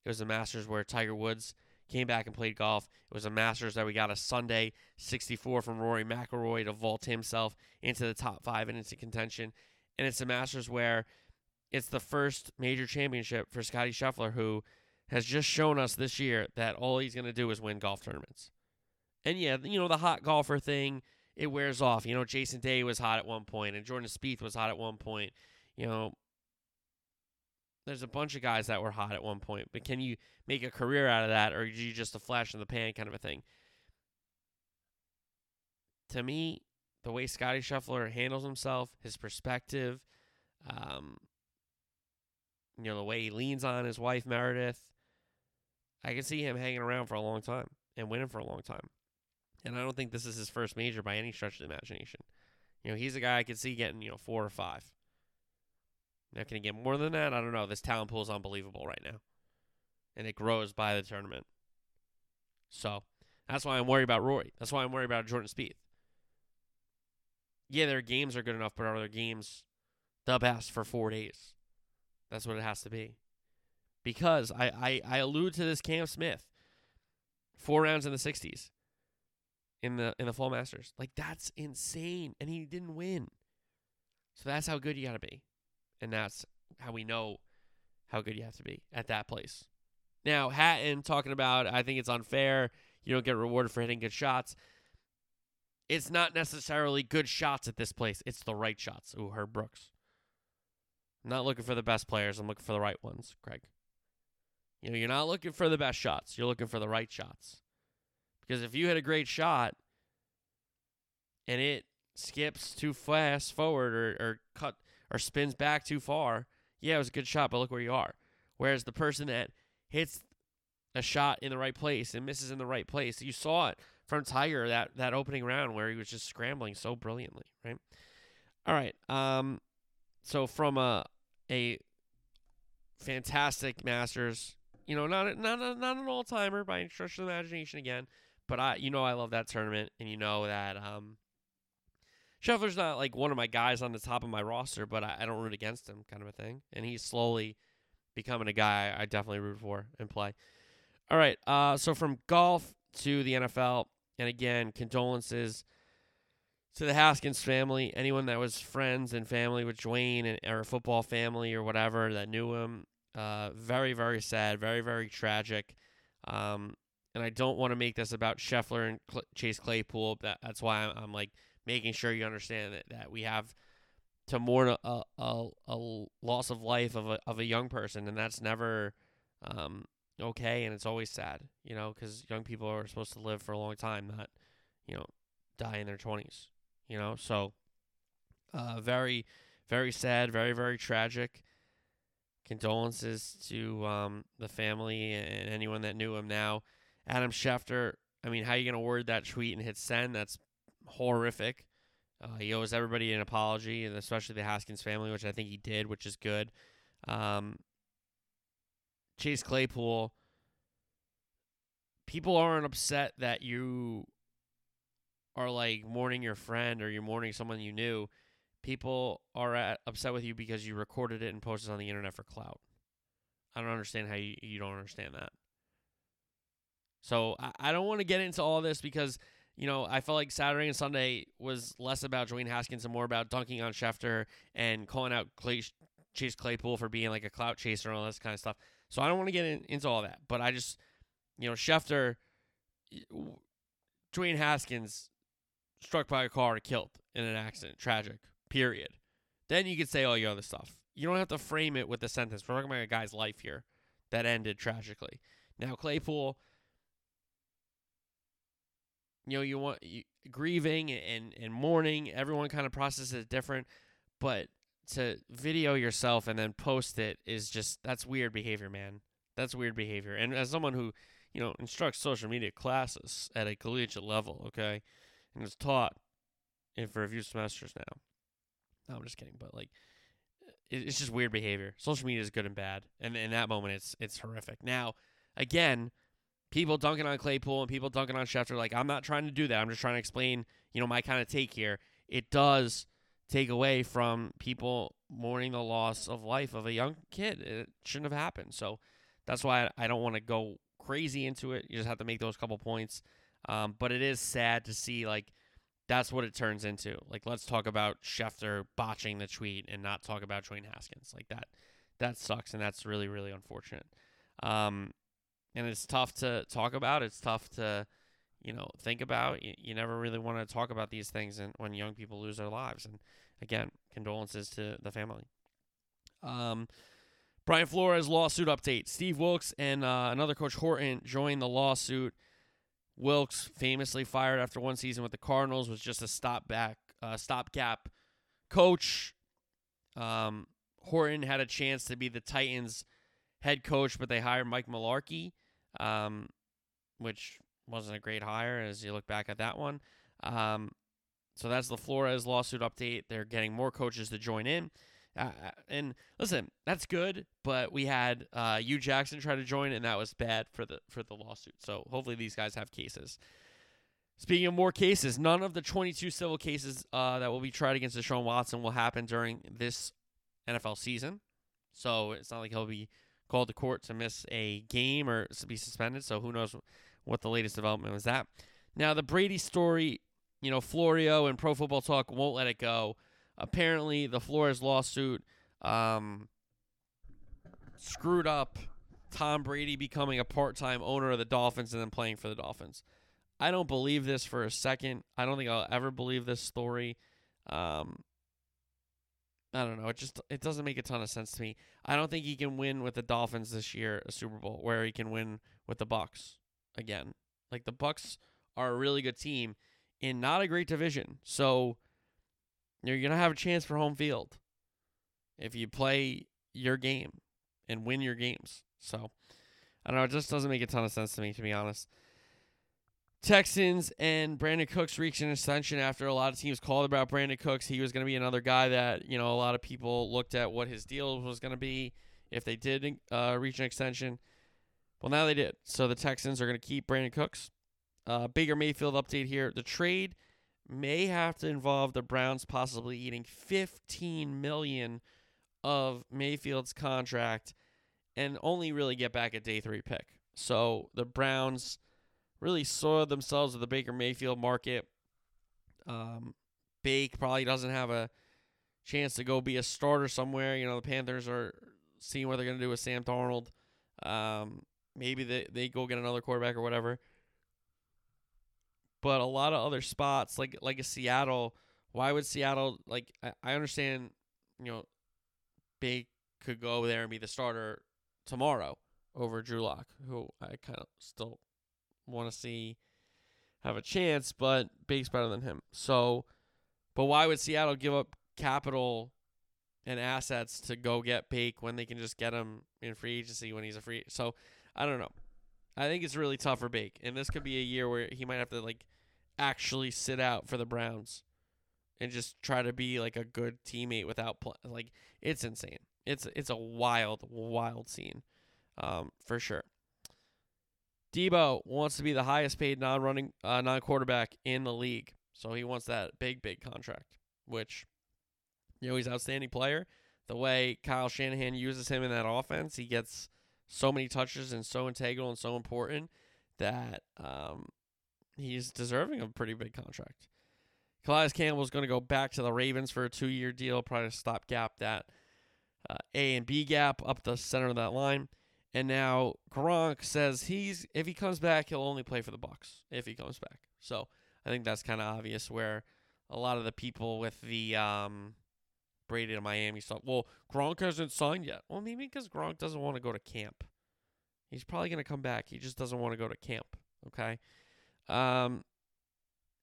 Speaker 1: It was a Masters where Tiger Woods came back and played golf. It was a Masters that we got a Sunday 64 from Rory McIlroy to vault himself into the top five and into contention. And it's a Masters where it's the first major championship for Scotty Scheffler, who has just shown us this year that all he's going to do is win golf tournaments. And yeah, you know, the hot golfer thing, it wears off. You know, Jason Day was hot at one point, and Jordan Spieth was hot at one point. You know, there's a bunch of guys that were hot at one point, but can you make a career out of that, or are you just a flash in the pan kind of a thing? To me, the way Scotty Scheffler handles himself, his perspective, um, you know, the way he leans on his wife Meredith, I can see him hanging around for a long time and winning for a long time. And I don't think this is his first major by any stretch of the imagination. You know, he's a guy I could see getting, you know, four or five. Now, can he get more than that? I don't know. This talent pool is unbelievable right now. And it grows by the tournament. So that's why I'm worried about Rory. That's why I'm worried about Jordan Spieth. Yeah, their games are good enough, but are their games the best for four days? That's what it has to be. Because I, I, I allude to this Cam Smith. Four rounds in the sixties in the in the full masters. Like that's insane. And he didn't win. So that's how good you gotta be. And that's how we know how good you have to be at that place. Now, Hatton talking about, I think it's unfair. You don't get rewarded for hitting good shots. it's not necessarily good shots at this place. It's the right shots. Ooh, Herb Brooks. I'm not looking for the best players. I'm looking for the right ones, Craig. You know, you're not looking for the best shots. You're looking for the right shots. Because if you hit a great shot and it skips too fast forward or, or cut or spins back too far, yeah, it was a good shot, but look where you are. Whereas the person that hits a shot in the right place and misses in the right place, you saw it from Tiger that that opening round where he was just scrambling so brilliantly, right? All right. Um so from a a fantastic Masters, you know, not a, not a, not an all-timer by any stretch of the imagination again, but I you know I love that tournament and you know that um Scheffler's not like one of my guys on the top of my roster, but I, I don't root against him, kind of a thing. And he's slowly becoming a guy I definitely root for and play. All right, uh, so from golf to the NFL, and again, condolences to the Haskins family, anyone that was friends and family with Dwayne and or football family or whatever that knew him. Uh, very, very sad, very, very tragic. Um, and I don't want to make this about Schefter and Cl- Chase Claypool. That, that's why I'm, I'm, like making sure you understand that, that we have to mourn a, a, a loss of life of a, of a young person, and that's never um, okay, and it's always sad, you know, because young people are supposed to live for a long time, not, you know, die in their 20s, you know. So, uh, very, very sad, very, very tragic. Condolences to um, the family and anyone that knew him now. Adam Schefter, I mean, how are you going to word that tweet and hit send? That's horrific. Uh, he owes everybody an apology, and especially the Haskins family, which I think he did, which is good. Um, Chase Claypool, people aren't upset that you are like mourning your friend or you're mourning someone you knew. People are at, upset with you because you recorded it and posted it on the internet for clout. I don't understand how you, you don't understand that. So I, I don't want to get into all this because you know, I felt like Saturday and Sunday was less about Dwayne Haskins and more about dunking on Schefter and calling out Clay, Chase Claypool for being like a clout chaser and all this kind of stuff. So I don't want to get in, into all that, but I just, you know, Schefter, Dwayne Haskins struck by a car and killed in an accident. Tragic. Period. Then you could say all your other stuff. You don't have to frame it with a sentence. We're talking about a guy's life here that ended tragically. Now Claypool, you know, you want you, grieving and and mourning. Everyone kind of processes it different, but to video yourself and then post it is just that's weird behavior, man. That's weird behavior. And as someone who, you know, instructs social media classes at a collegiate level, okay, and is taught it for a few semesters now. No, I'm just kidding, but like it's just weird behavior. Social media is good and bad, and in that moment, it's it's horrific. Now, again, people dunking on Claypool and people dunking on Schefter, like I'm not trying to do that. I'm just trying to explain, you know, my kind of take here. It does take away from people mourning the loss of life of a young kid. It shouldn't have happened. So that's why I don't want to go crazy into it. You just have to make those couple points. Um, but it is sad to see like that's what it turns into. Like let's talk about Schefter botching the tweet and not talk about Dwayne Haskins. Like that that sucks and that's really really unfortunate. Um, and it's tough to talk about. It's tough to you know think about. You, you never really want to talk about these things and when young people lose their lives. And again, condolences to the family. Um, Brian Flores lawsuit update. Steve Wilks and uh, another coach Horton joined the lawsuit. Wilks, famously fired after one season with the Cardinals, was just a stop back, uh, stopgap coach. Um, Horton had a chance to be the Titans' head coach, but they hired Mike Mularkey, um, which wasn't a great hire as you look back at that one. Um, so that's the Flores lawsuit update. They're getting more coaches to join in. Uh, uh and listen, that's good, but we had uh, Hue Jackson try to join, and that was bad for the for the lawsuit. So hopefully these guys have cases. Speaking of more cases, none of the 22 civil cases uh, that will be tried against Deshaun Watson will happen during this NFL season. So it's not like he'll be called to court to miss a game or to be suspended. So who knows what the latest development was that. Now, the Brady story, you know, Florio and Pro Football Talk won't let it go. Apparently, the Flores lawsuit um, screwed up Tom Brady becoming a part time owner of the Dolphins and then playing for the Dolphins. I don't believe this for a second. I don't think I'll ever believe this story. Um, I don't know. It just it doesn't make a ton of sense to me. I don't think he can win with the Dolphins this year a Super Bowl where he can win with the Bucs again. Like the Bucs are a really good team in not a great division. So you're going to have a chance for home field if you play your game and win your games. So I don't know, it just doesn't make a ton of sense to me to be honest. Texans and Brandin Cooks reached an extension after a lot of teams called about Brandin Cooks. He was going to be another guy that, you know, a lot of people looked at what his deal was going to be if they did uh, reach an extension. Well, now they did. So the Texans are going to keep Brandin Cooks. Uh, Baker Mayfield update here. The trade may have to involve the Browns possibly eating 15 million of Mayfield's contract and only really get back a day 3 pick. So the Browns really soiled themselves with the Baker Mayfield market. Um, Bake probably doesn't have a chance to go be a starter somewhere. You know, the Panthers are seeing what they're going to do with Sam Darnold. Um, maybe they, they go get another quarterback or whatever. But a lot of other spots, like like a Seattle, why would Seattle like? I, I understand, you know, Bake could go there and be the starter tomorrow over Drew Lock, who I kind of still want to see have a chance, but Bake's better than him. So, but why would Seattle give up capital and assets to go get Bake when they can just get him in free agency when he's a free? So, I don't know. I think it's really tough for Bake, and this could be a year where he might have to like actually sit out for the Browns and just try to be like a good teammate without play. Like it's insane. It's it's a wild, wild scene, um, for sure. Deebo wants to be the highest paid non-running, uh, non-quarterback in the league, so he wants that big, big contract. Which, you know, he's an outstanding player. The way Kyle Shanahan uses him in that offense, he gets so many touches and so integral and so important that um, he's deserving of a pretty big contract. Calais Campbell is going to go back to the Ravens for a two-year deal, probably to stop-gap that uh, A and B gap up the center of that line. And now Gronk says he's if he comes back, he'll only play for the Bucs if he comes back. So I think that's kind of obvious where a lot of the people with the um, Brady to Miami stuff. Well, Gronk hasn't signed yet. Well, maybe because Gronk doesn't want to go to camp. He's probably going to come back. He just doesn't want to go to camp. Okay. Um.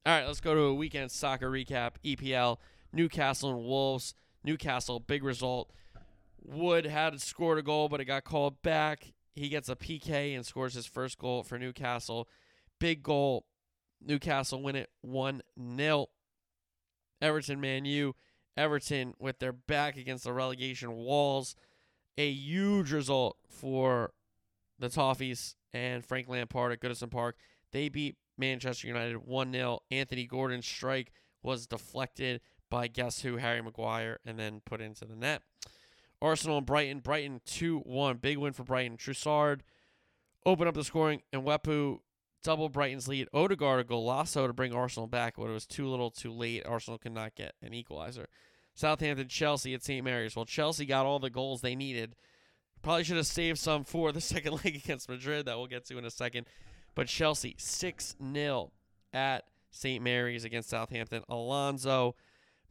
Speaker 1: All right, let's go to a weekend soccer recap. EPL, Newcastle and Wolves. Newcastle, big result. Wood had scored a goal, but it got called back. He gets a PK and scores his first goal for Newcastle. Big goal. Newcastle win it 1 0. Everton, Man U. Everton with their back against the relegation walls. A huge result for the Toffees and Frank Lampard at Goodison Park. They beat Manchester United 1 0. Anthony Gordon's strike was deflected by guess who? Harry Maguire, and then put into the net. Arsenal and Brighton. Brighton 2 1. Big win for Brighton. Trossard open up the scoring, and Mwepu double Brighton's lead. Odegaard a golazo to bring Arsenal back, but it was too little too late. Arsenal could not get an equalizer. Southampton, Chelsea at St. Mary's. Well, Chelsea got all the goals they needed. Probably should have saved some for the second leg against Madrid that we'll get to in a second. But Chelsea 6 0 at St. Mary's against Southampton. Alonso,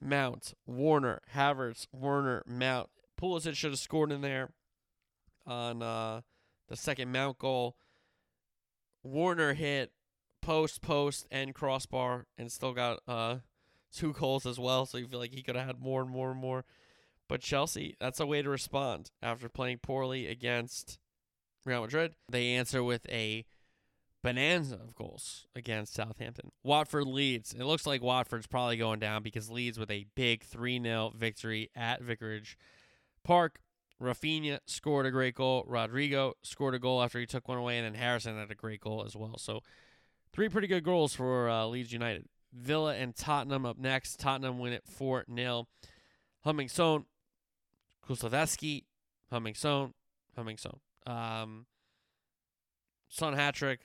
Speaker 1: Mount, Werner, Havertz, Werner, Mount. Pulisic should have scored in there on uh, the second Mount goal. Werner hit post, post, and crossbar and still got uh, two goals as well. So you feel like he could have had more and more and more. But Chelsea, that's a way to respond after playing poorly against Real Madrid. They answer with a bonanza of goals against Southampton. Watford leads. It looks like Watford's probably going down because Leeds with a big 3 0 victory at Vicarage Park. Raphinha scored a great goal. Rodrigo scored a goal after he took one away, and then Harrison had a great goal as well. So, three pretty good goals for uh, Leeds United. Villa and Tottenham up next. Tottenham win it 4 0. Heung-min Son, Kulusevski, Heung-min Son, Heung-min. Um, Son hat trick.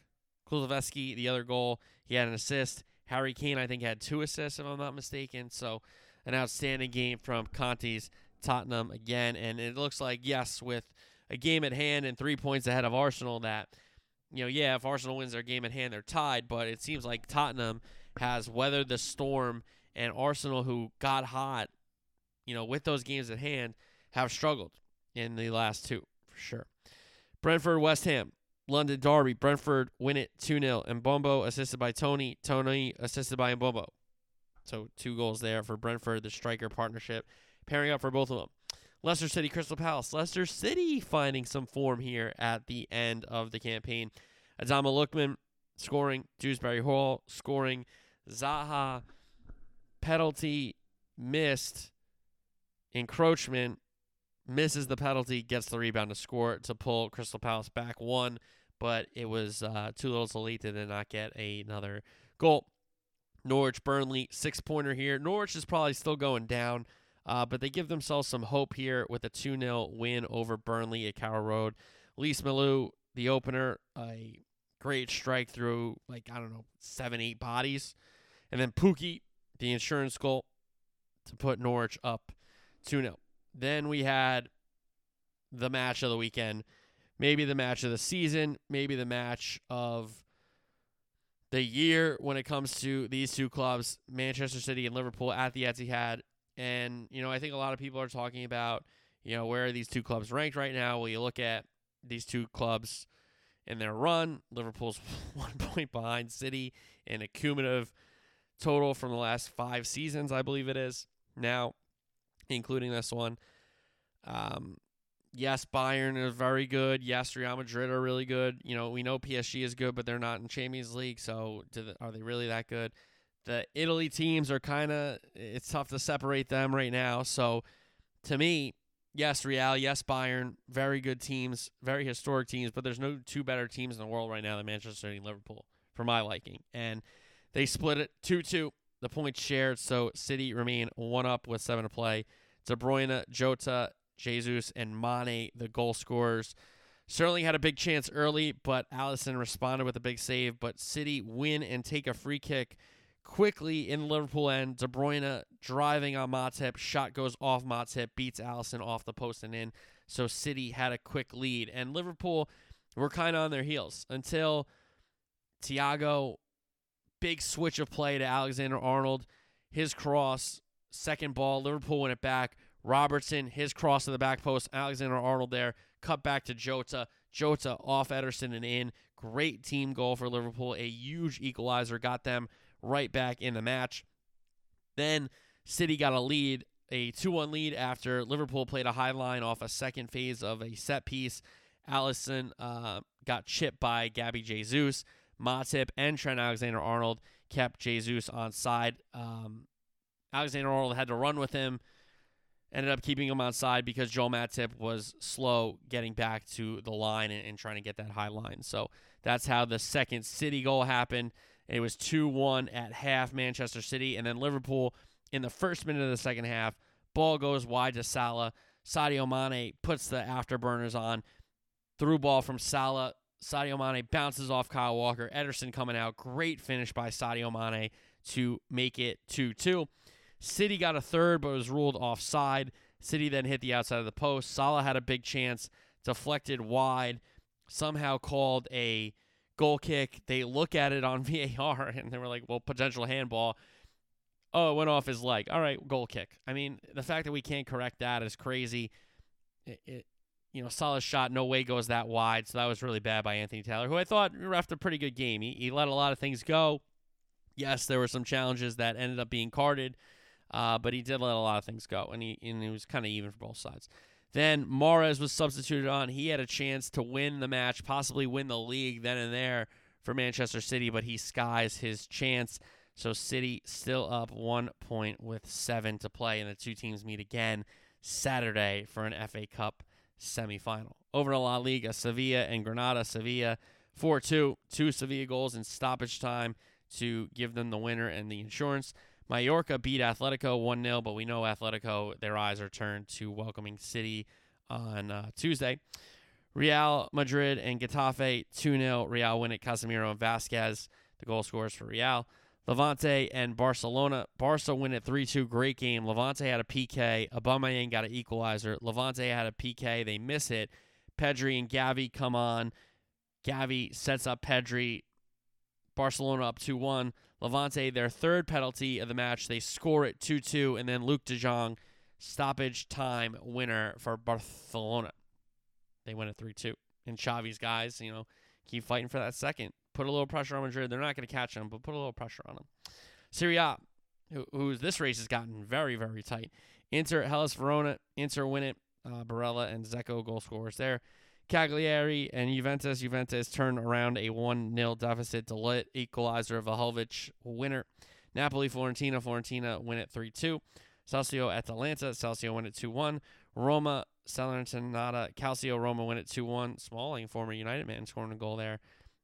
Speaker 1: Kulusevski, the other goal, he had an assist. Harry Kane, I think, had two assists, if I'm not mistaken. So, an outstanding game from Conte's Tottenham again. And it looks like, yes, with a game at hand and three points ahead of Arsenal, that you know, yeah, if Arsenal wins their game at hand, they're tied, but it seems like Tottenham has weathered the storm, and Arsenal, who got hot, you know, with those games at hand, have struggled in the last two, for sure. Brentford, West Ham, London Derby. Brentford win it 2 0. And Mbeumo assisted by Toney. Toney assisted by Mbeumo. So two goals there for Brentford, the striker partnership, pairing up for both of them. Leicester City, Crystal Palace. Leicester City finding some form here at the end of the campaign. Ademola Lookman scoring, Dewsbury Hall scoring, Zaha penalty missed, encroachment misses the penalty, gets the rebound to score to pull Crystal Palace back one, but it was uh, too little too late to not get another goal. Norwich, Burnley, six pointer here. Norwich is probably still going down, uh, but they give themselves some hope here with a 2 0 win over Burnley at Carrow Road. Lees-Melou, the opener, a great strike through, like, I don't know, seven, eight bodies. And then Pukki, the insurance goal to put Norwich up 2 0. Then we had the match of the weekend, maybe the match of the season, maybe the match of the year when it comes to these two clubs, Manchester City and Liverpool at the Etihad. And, you know, I think a lot of people are talking about, you know, where are these two clubs ranked right now? Well, you look at these two clubs in their run. Liverpool's one point behind City in a cumulative total from the last five seasons, I believe it is. Now, including this one. Um, yes, Bayern is very good. Yes, Real Madrid are really good. You know, we know PSG is good, but they're not in Champions League, so the, are they really that good? The Italy teams are kind of it's tough to separate them right now. So to me, yes, Real, yes, Bayern, very good teams, very historic teams, but there's no two better teams in the world right now than Manchester City and Liverpool for my liking. And they split it 2-2 the points shared, so City remain one up with seven to play. De Bruyne, Jota, Jesus, and Mane, the goal scorers. Certainly had a big chance early, but Alisson responded with a big save. But City win and take a free kick quickly in Liverpool end. De Bruyne driving on Matip. Shot goes off Matip, beats Alisson off the post and in. So City had a quick lead. And Liverpool were kind of on their heels until Thiago big switch of play to Alexander Arnold. His cross, second ball, Liverpool win it back. Robertson, his cross to the back post. Alexander Arnold there, cut back to Jota. Jota off Ederson and in. Great team goal for Liverpool. A huge equalizer got them right back in the match. Then City got a lead, a 2 1 lead after Liverpool played a high line off a second phase of a set piece. Alisson uh, got chipped by Gabby Jesus. Matip and Trent Alexander Arnold kept Jesus on side. Um, Alexander Arnold had to run with him, ended up keeping him on side because Joel Matip was slow getting back to the line and, and trying to get that high line. So that's how the second City goal happened. It was 2 1 at half, Manchester City. And then Liverpool in the first minute of the second half, ball goes wide to Salah. Sadio Mane puts the afterburners on. Through ball from Salah Sadio Mane bounces off Kyle Walker. Ederson coming out. Great finish by Sadio Mane to make it 2 2. City got a third, but was ruled offside. City then hit the outside of the post. Salah had a big chance, deflected wide, somehow called a goal kick. They look at it on VAR and they were like, well, potential handball. Oh, it went off his leg. All right, goal kick. I mean, the fact that we can't correct that is crazy. It, it, you know, solid shot, no way goes that wide. So that was really bad by Anthony Taylor, who I thought refed a pretty good game. He, he let a lot of things go. Yes, there were some challenges that ended up being carded, uh, but he did let a lot of things go, and he and he was kind of even for both sides. Then Mahrez was substituted on. He had a chance to win the match, possibly win the league then and there for Manchester City, but he skies his chance. So City still up one point with seven to play, and the two teams meet again Saturday for an FA Cup semifinal. Over to La Liga, Sevilla and Granada. Sevilla 4 2, two Sevilla goals in stoppage time to give them the winner and the insurance. Mallorca beat Atletico 1 0, but we know Atletico, their eyes are turned to welcoming City on uh, Tuesday. Real Madrid and Getafe 2 0. Real win it. Casemiro and Vasquez, the goal scorers for Real. Levante and Barcelona. Barca win at 3-2. Great game. Levante had a PK. Aubameyang got an equalizer. Levante had a PK. They miss it. Pedri and Gavi come on. Gavi sets up Pedri. Barcelona up 2 1. Levante, their third penalty of the match. They score it 2 2. And then Luuk de Jong, stoppage time winner for Barcelona. They win it 3 2. And Xavi's guys, you know, keep fighting for that second. Put a little pressure on Madrid. They're not going to catch them, but put a little pressure on them. Serie A, who, who this race has gotten very, very tight. Inter, Hellas Verona. Inter win it. Uh, Barella and Dzeko goal scorers there. Cagliari and Juventus. Juventus turn around a 1 0 deficit to let equalizer. Of Vlahovic winner. Napoli, Fiorentina. Fiorentina win it 3 2. Calcio, Atalanta. Calcio win it 2 1. Roma, Salernitana. Calcio, Roma win it 2 1. Smalling, former United man, scoring a goal there.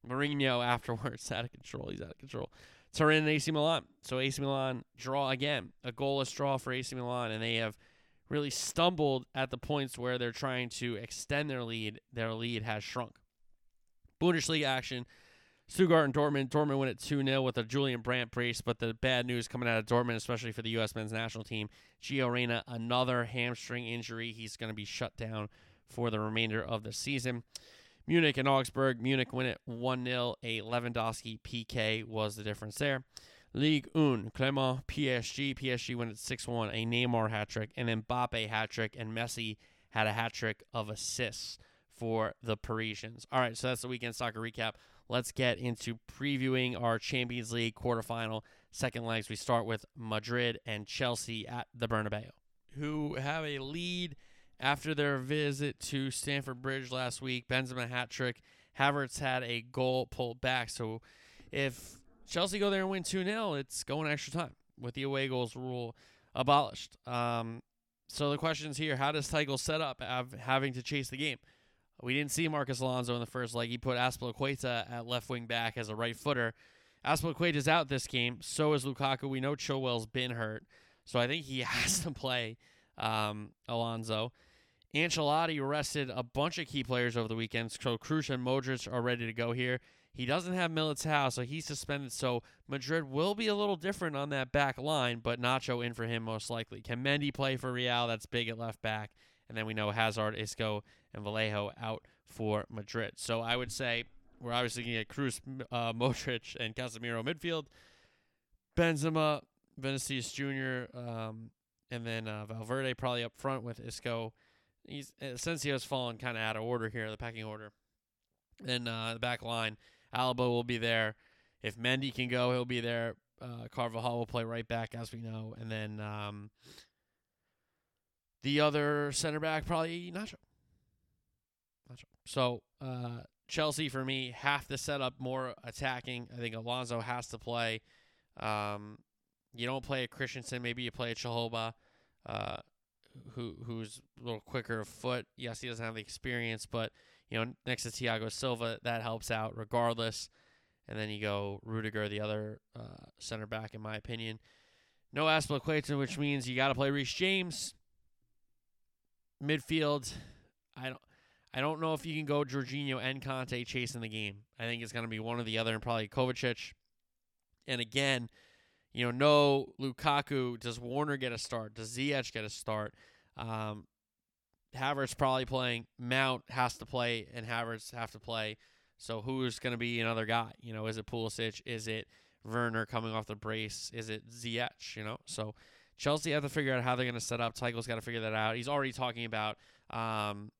Speaker 1: Mourinho afterwards out of control. He's out of control. Turin and AC Milan. So AC Milan draw again. A goalless draw for AC Milan, and they have really stumbled at the points where they're trying to extend their lead. Their lead has shrunk. Bundesliga action. Stuttgart and Dortmund. Dortmund win at 2 0 with a Julian Brandt brace, but the bad news coming out of Dortmund, especially for the U.S. men's national team, Gio Reyna, another hamstring injury. He's going to be shut down for the remainder of the season. Munich and Augsburg. Munich win it 1 0. A Lewandowski PK was the difference there. Ligue 1, Clermont, PSG. PSG win at 6 1. A Neymar hat trick, and Mbappe hat trick, and Messi had a hat trick of assists for the Parisians. All right, so that's the weekend soccer recap. Let's get into previewing our Champions League quarterfinal second legs. We start with Madrid and Chelsea at the Bernabeu, who have a lead after their visit to Stamford Bridge last week. Benzema hat trick. Havertz had a goal pulled back. So if Chelsea go there and win 2 0, it's going extra time with the away goals rule abolished. Um, so the questions here how does Tuchel set up having to chase the game? We didn't see Marcos Alonso in the first leg. He put Azpilicueta at left wing back as a right footer. Azpilicueta is out this game. So is Lukaku. We know Chilwell's been hurt. So I think he has to play um, Alonso. Ancelotti rested a bunch of key players over the weekend. So Kroos and Modric are ready to go here. He doesn't have Militao, so he's suspended. So Madrid will be a little different on that back line, but Nacho in for him most likely. Can Mendy play for Real? That's big at left back. And then we know Hazard, Isco, and Vallejo out for Madrid. So I would say we're obviously going to get Kroos, uh, Modric, and Casemiro midfield. Benzema, Vinicius Jr., um, and then uh, Valverde probably up front with Isco. He's Asensio's fallen kind of out of order here, the packing order. And uh, the back line, Alaba will be there. If Mendy can go, he'll be there. Uh, Carvajal will play right back, as we know, and then um, the other center back probably Nacho. Nacho. So uh, Chelsea for me have to set up more attacking. I think Alonso has to play. Um, you don't play a Christensen, maybe you play a Chalobah, uh, who who's a little quicker of foot. Yes, he doesn't have the experience, but you know, next to Thiago Silva, that helps out regardless. And then you go Rudiger, the other uh, center back, in my opinion. No Azpilicueta, which means you got to play Reece James. Midfield, I don't, I don't know if you can go Jorginho and Kanté chasing the game. I think it's going to be one or the other, and probably Kovacic. And again, you know, no Lukaku. Does Werner get a start? Does Ziyech get a start? Um, Havertz probably playing. Mount has to play, and Havertz have to play. So who's going to be another guy? You know, is it Pulisic? Is it Werner coming off the brace? Is it Ziyech? You know, so Chelsea have to figure out how they're going to set up. Tuchel's got to figure that out. He's already talking about um,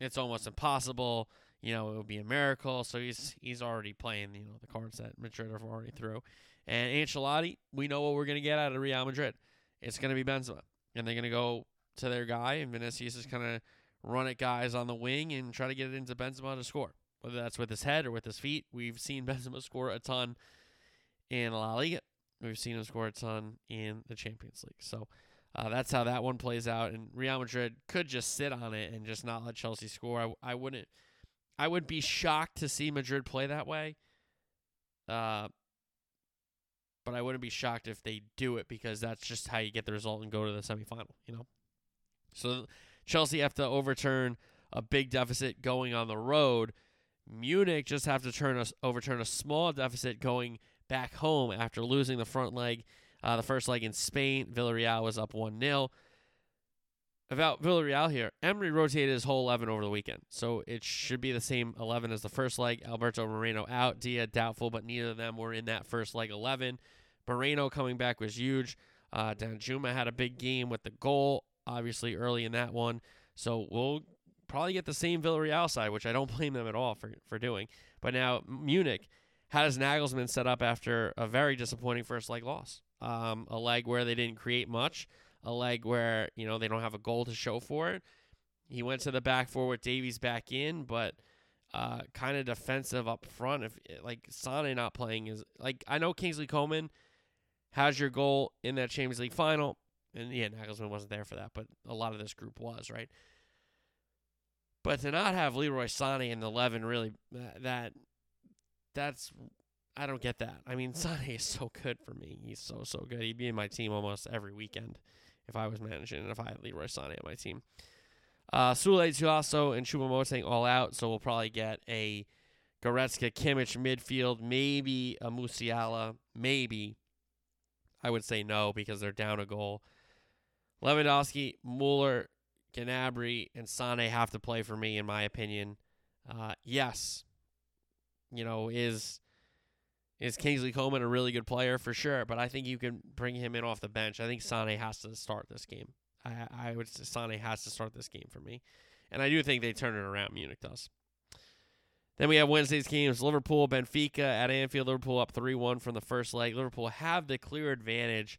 Speaker 1: it's almost impossible. You know, it would be a miracle. So he's he's already playing. You know, the cards that Madrid are already through. And Ancelotti, we know what we're going to get out of Real Madrid. It's going to be Benzema, and they're going to go to their guy, and Vinicius is kind of run at guys on the wing and try to get it into Benzema to score. Whether that's with his head or with his feet, we've seen Benzema score a ton in La Liga. We've seen him score a ton in the Champions League. So uh, that's how that one plays out. And Real Madrid could just sit on it and just not let Chelsea score. I, I wouldn't. I would be shocked to see Madrid play that way. Uh, but I wouldn't be shocked if they do it because that's just how you get the result and go to the semifinal. You know. So Chelsea have to overturn a big deficit going on the road. Munich just have to turn a, overturn a small deficit going back home after losing the front leg, uh, the first leg in Spain. Villarreal was up 1 0. about Villarreal here. Emery rotated his whole 11 over the weekend, so it should be the same 11 as the first leg. Alberto Moreno out, Dia doubtful, but neither of them were in that first leg 11. Moreno coming back was huge. Uh, Danjuma had a big game with the goal, obviously early in that one. So we'll probably get the same Villarreal side, which I don't blame them at all for, for doing. But now Munich, has Nagelsmann set up after a very disappointing first leg loss? Um, a leg where they didn't create much a leg where you know they don't have a goal to show for it. He went to the back four with Davies back in, but uh, kind of defensive up front. If like Sane not playing is like I know Kingsley Coman has your goal in that Champions League final, and yeah, Nagelsmann wasn't there for that, but a lot of this group was right. But to not have Leroy Sane in the eleven really that that's I don't get that. I mean, Sane is so good for me. He's so so good. He'd be in my team almost every weekend if I was managing and if I had Leroy Sané on my team. Uh, Sule Tolisso and Choupo-Moting all out, so we'll probably get a Goretzka, Kimmich midfield, maybe a Musiala, maybe. I would say no because they're down a goal. Lewandowski, Mueller, Gnabry, and Sane have to play for me, in my opinion. Uh, yes, you know, is is Kingsley Coman a really good player for sure? But I think you can bring him in off the bench. I think Sane has to start this game. I I would say Sane has to start this game for me, and I do think they turn it around. Munich does. Then we have Wednesday's games: Liverpool, Benfica at Anfield. Liverpool up three one from the first leg. Liverpool have the clear advantage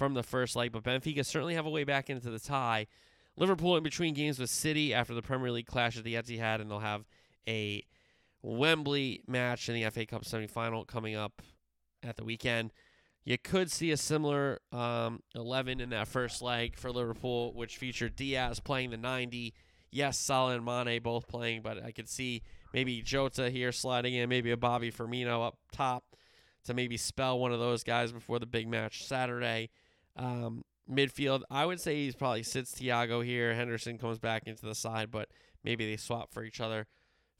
Speaker 1: from the first leg, but Benfica certainly have a way back into the tie. Liverpool in between games with City after the Premier League clash at the Etihad, and they'll have a Wembley match in the FA Cup semifinal coming up at the weekend. You could see a similar um, 11 in that first leg for Liverpool, which featured Diaz playing the 90. Yes, Salah and Mane both playing, but I could see maybe Jota here sliding in, maybe a Bobby Firmino up top to maybe spell one of those guys before the big match Saturday. Um, midfield, I would say he's probably sits Thiago here. Henderson comes back into the side, but maybe they swap for each other.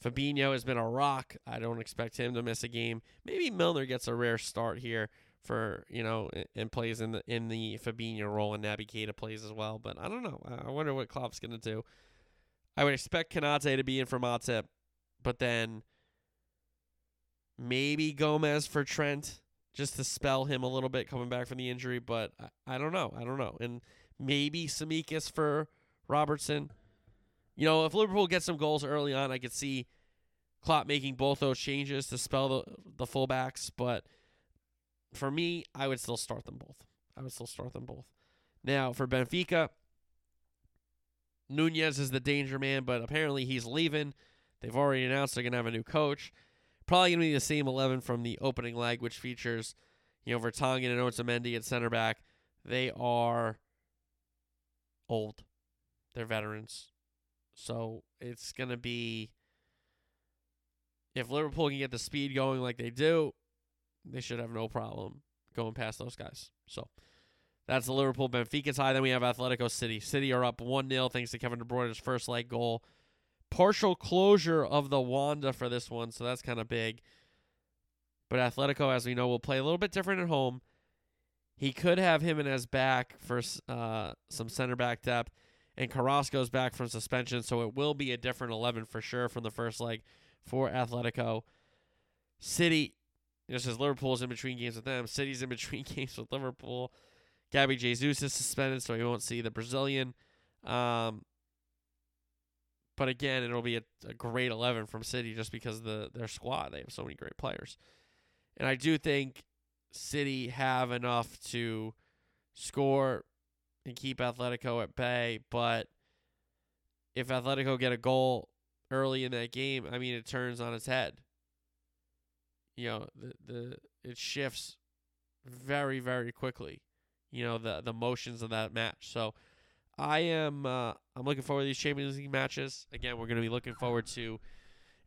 Speaker 1: Fabinho has been a rock. I don't expect him to miss a game. Maybe Milner gets a rare start here for you know and plays in the in the Fabinho role, and Naby Keita plays as well. But I don't know. I wonder what Klopp's gonna do. I would expect Konate to be in for Matip, but then maybe Gomez for Trent just to spell him a little bit coming back from the injury. But I, I don't know. I don't know. And maybe Tsimikas for Robertson. You know, if Liverpool gets some goals early on, I could see Klopp making both those changes to spell the the fullbacks. But for me, I would still start them both. I would still start them both. Now for Benfica, Nunez is the danger man, but apparently he's leaving. They've already announced they're gonna have a new coach. Probably gonna be the same eleven from the opening leg, which features, you know, Vertonghen and Otamendi at center back. They are old. They're veterans. So it's going to be if Liverpool can get the speed going like they do, they should have no problem going past those guys. So that's the Liverpool Benfica tie. Then we have Atletico City. City are up 1 0 thanks to Kevin De Bruyne's first leg goal. Partial closure of the Wanda for this one, so that's kind of big. But Atletico, as we know, will play a little bit different at home. He could have him in his back for uh, some center back depth and Carrasco's back from suspension, so it will be a different 11 for sure from the first leg for Atletico. City, just as Liverpool's in between games with them, City's in between games with Liverpool. Gabby Jesus is suspended, so he won't see the Brazilian. Um, but again, it'll be a, a, great 11 from City just because of the their squad. They have so many great players. And I do think City have enough to score and keep Atletico at bay. But if Atletico get a goal early in that game, I mean, it turns on its head. You know, the the it shifts very very quickly. You know the the motions of that match. So I am uh, I'm looking forward to these Champions League matches. Again, we're going to be looking forward to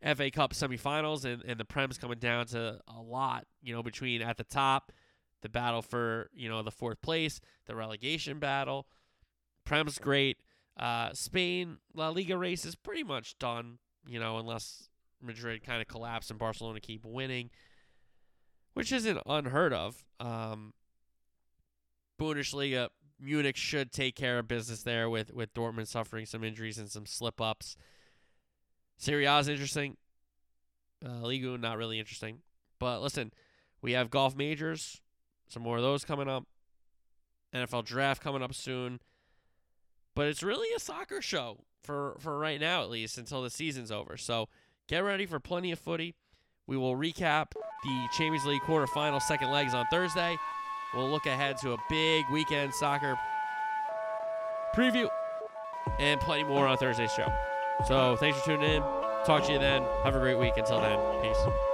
Speaker 1: FA Cup semifinals and and the Prem's coming down to a lot. You know, between at the top the battle for you know the fourth place, the relegation battle. Prem's great. Uh, Spain La Liga race is pretty much done. You know, unless Madrid kind of collapse and Barcelona keep winning, which isn't unheard of. Um, Bundesliga Munich should take care of business there with with Dortmund suffering some injuries and some slip ups. Serie A is interesting. Uh, Liga not really interesting. But listen, we have golf majors, some more of those coming up. NFL draft coming up soon. But it's really a soccer show for for right now at least until the season's over. So get ready for plenty of footy. We will recap the Champions League quarterfinal second legs on Thursday. We'll look ahead to a big weekend soccer preview and plenty more on Thursday's show. So thanks for tuning in. Talk to you then. Have a great week. Until then, peace.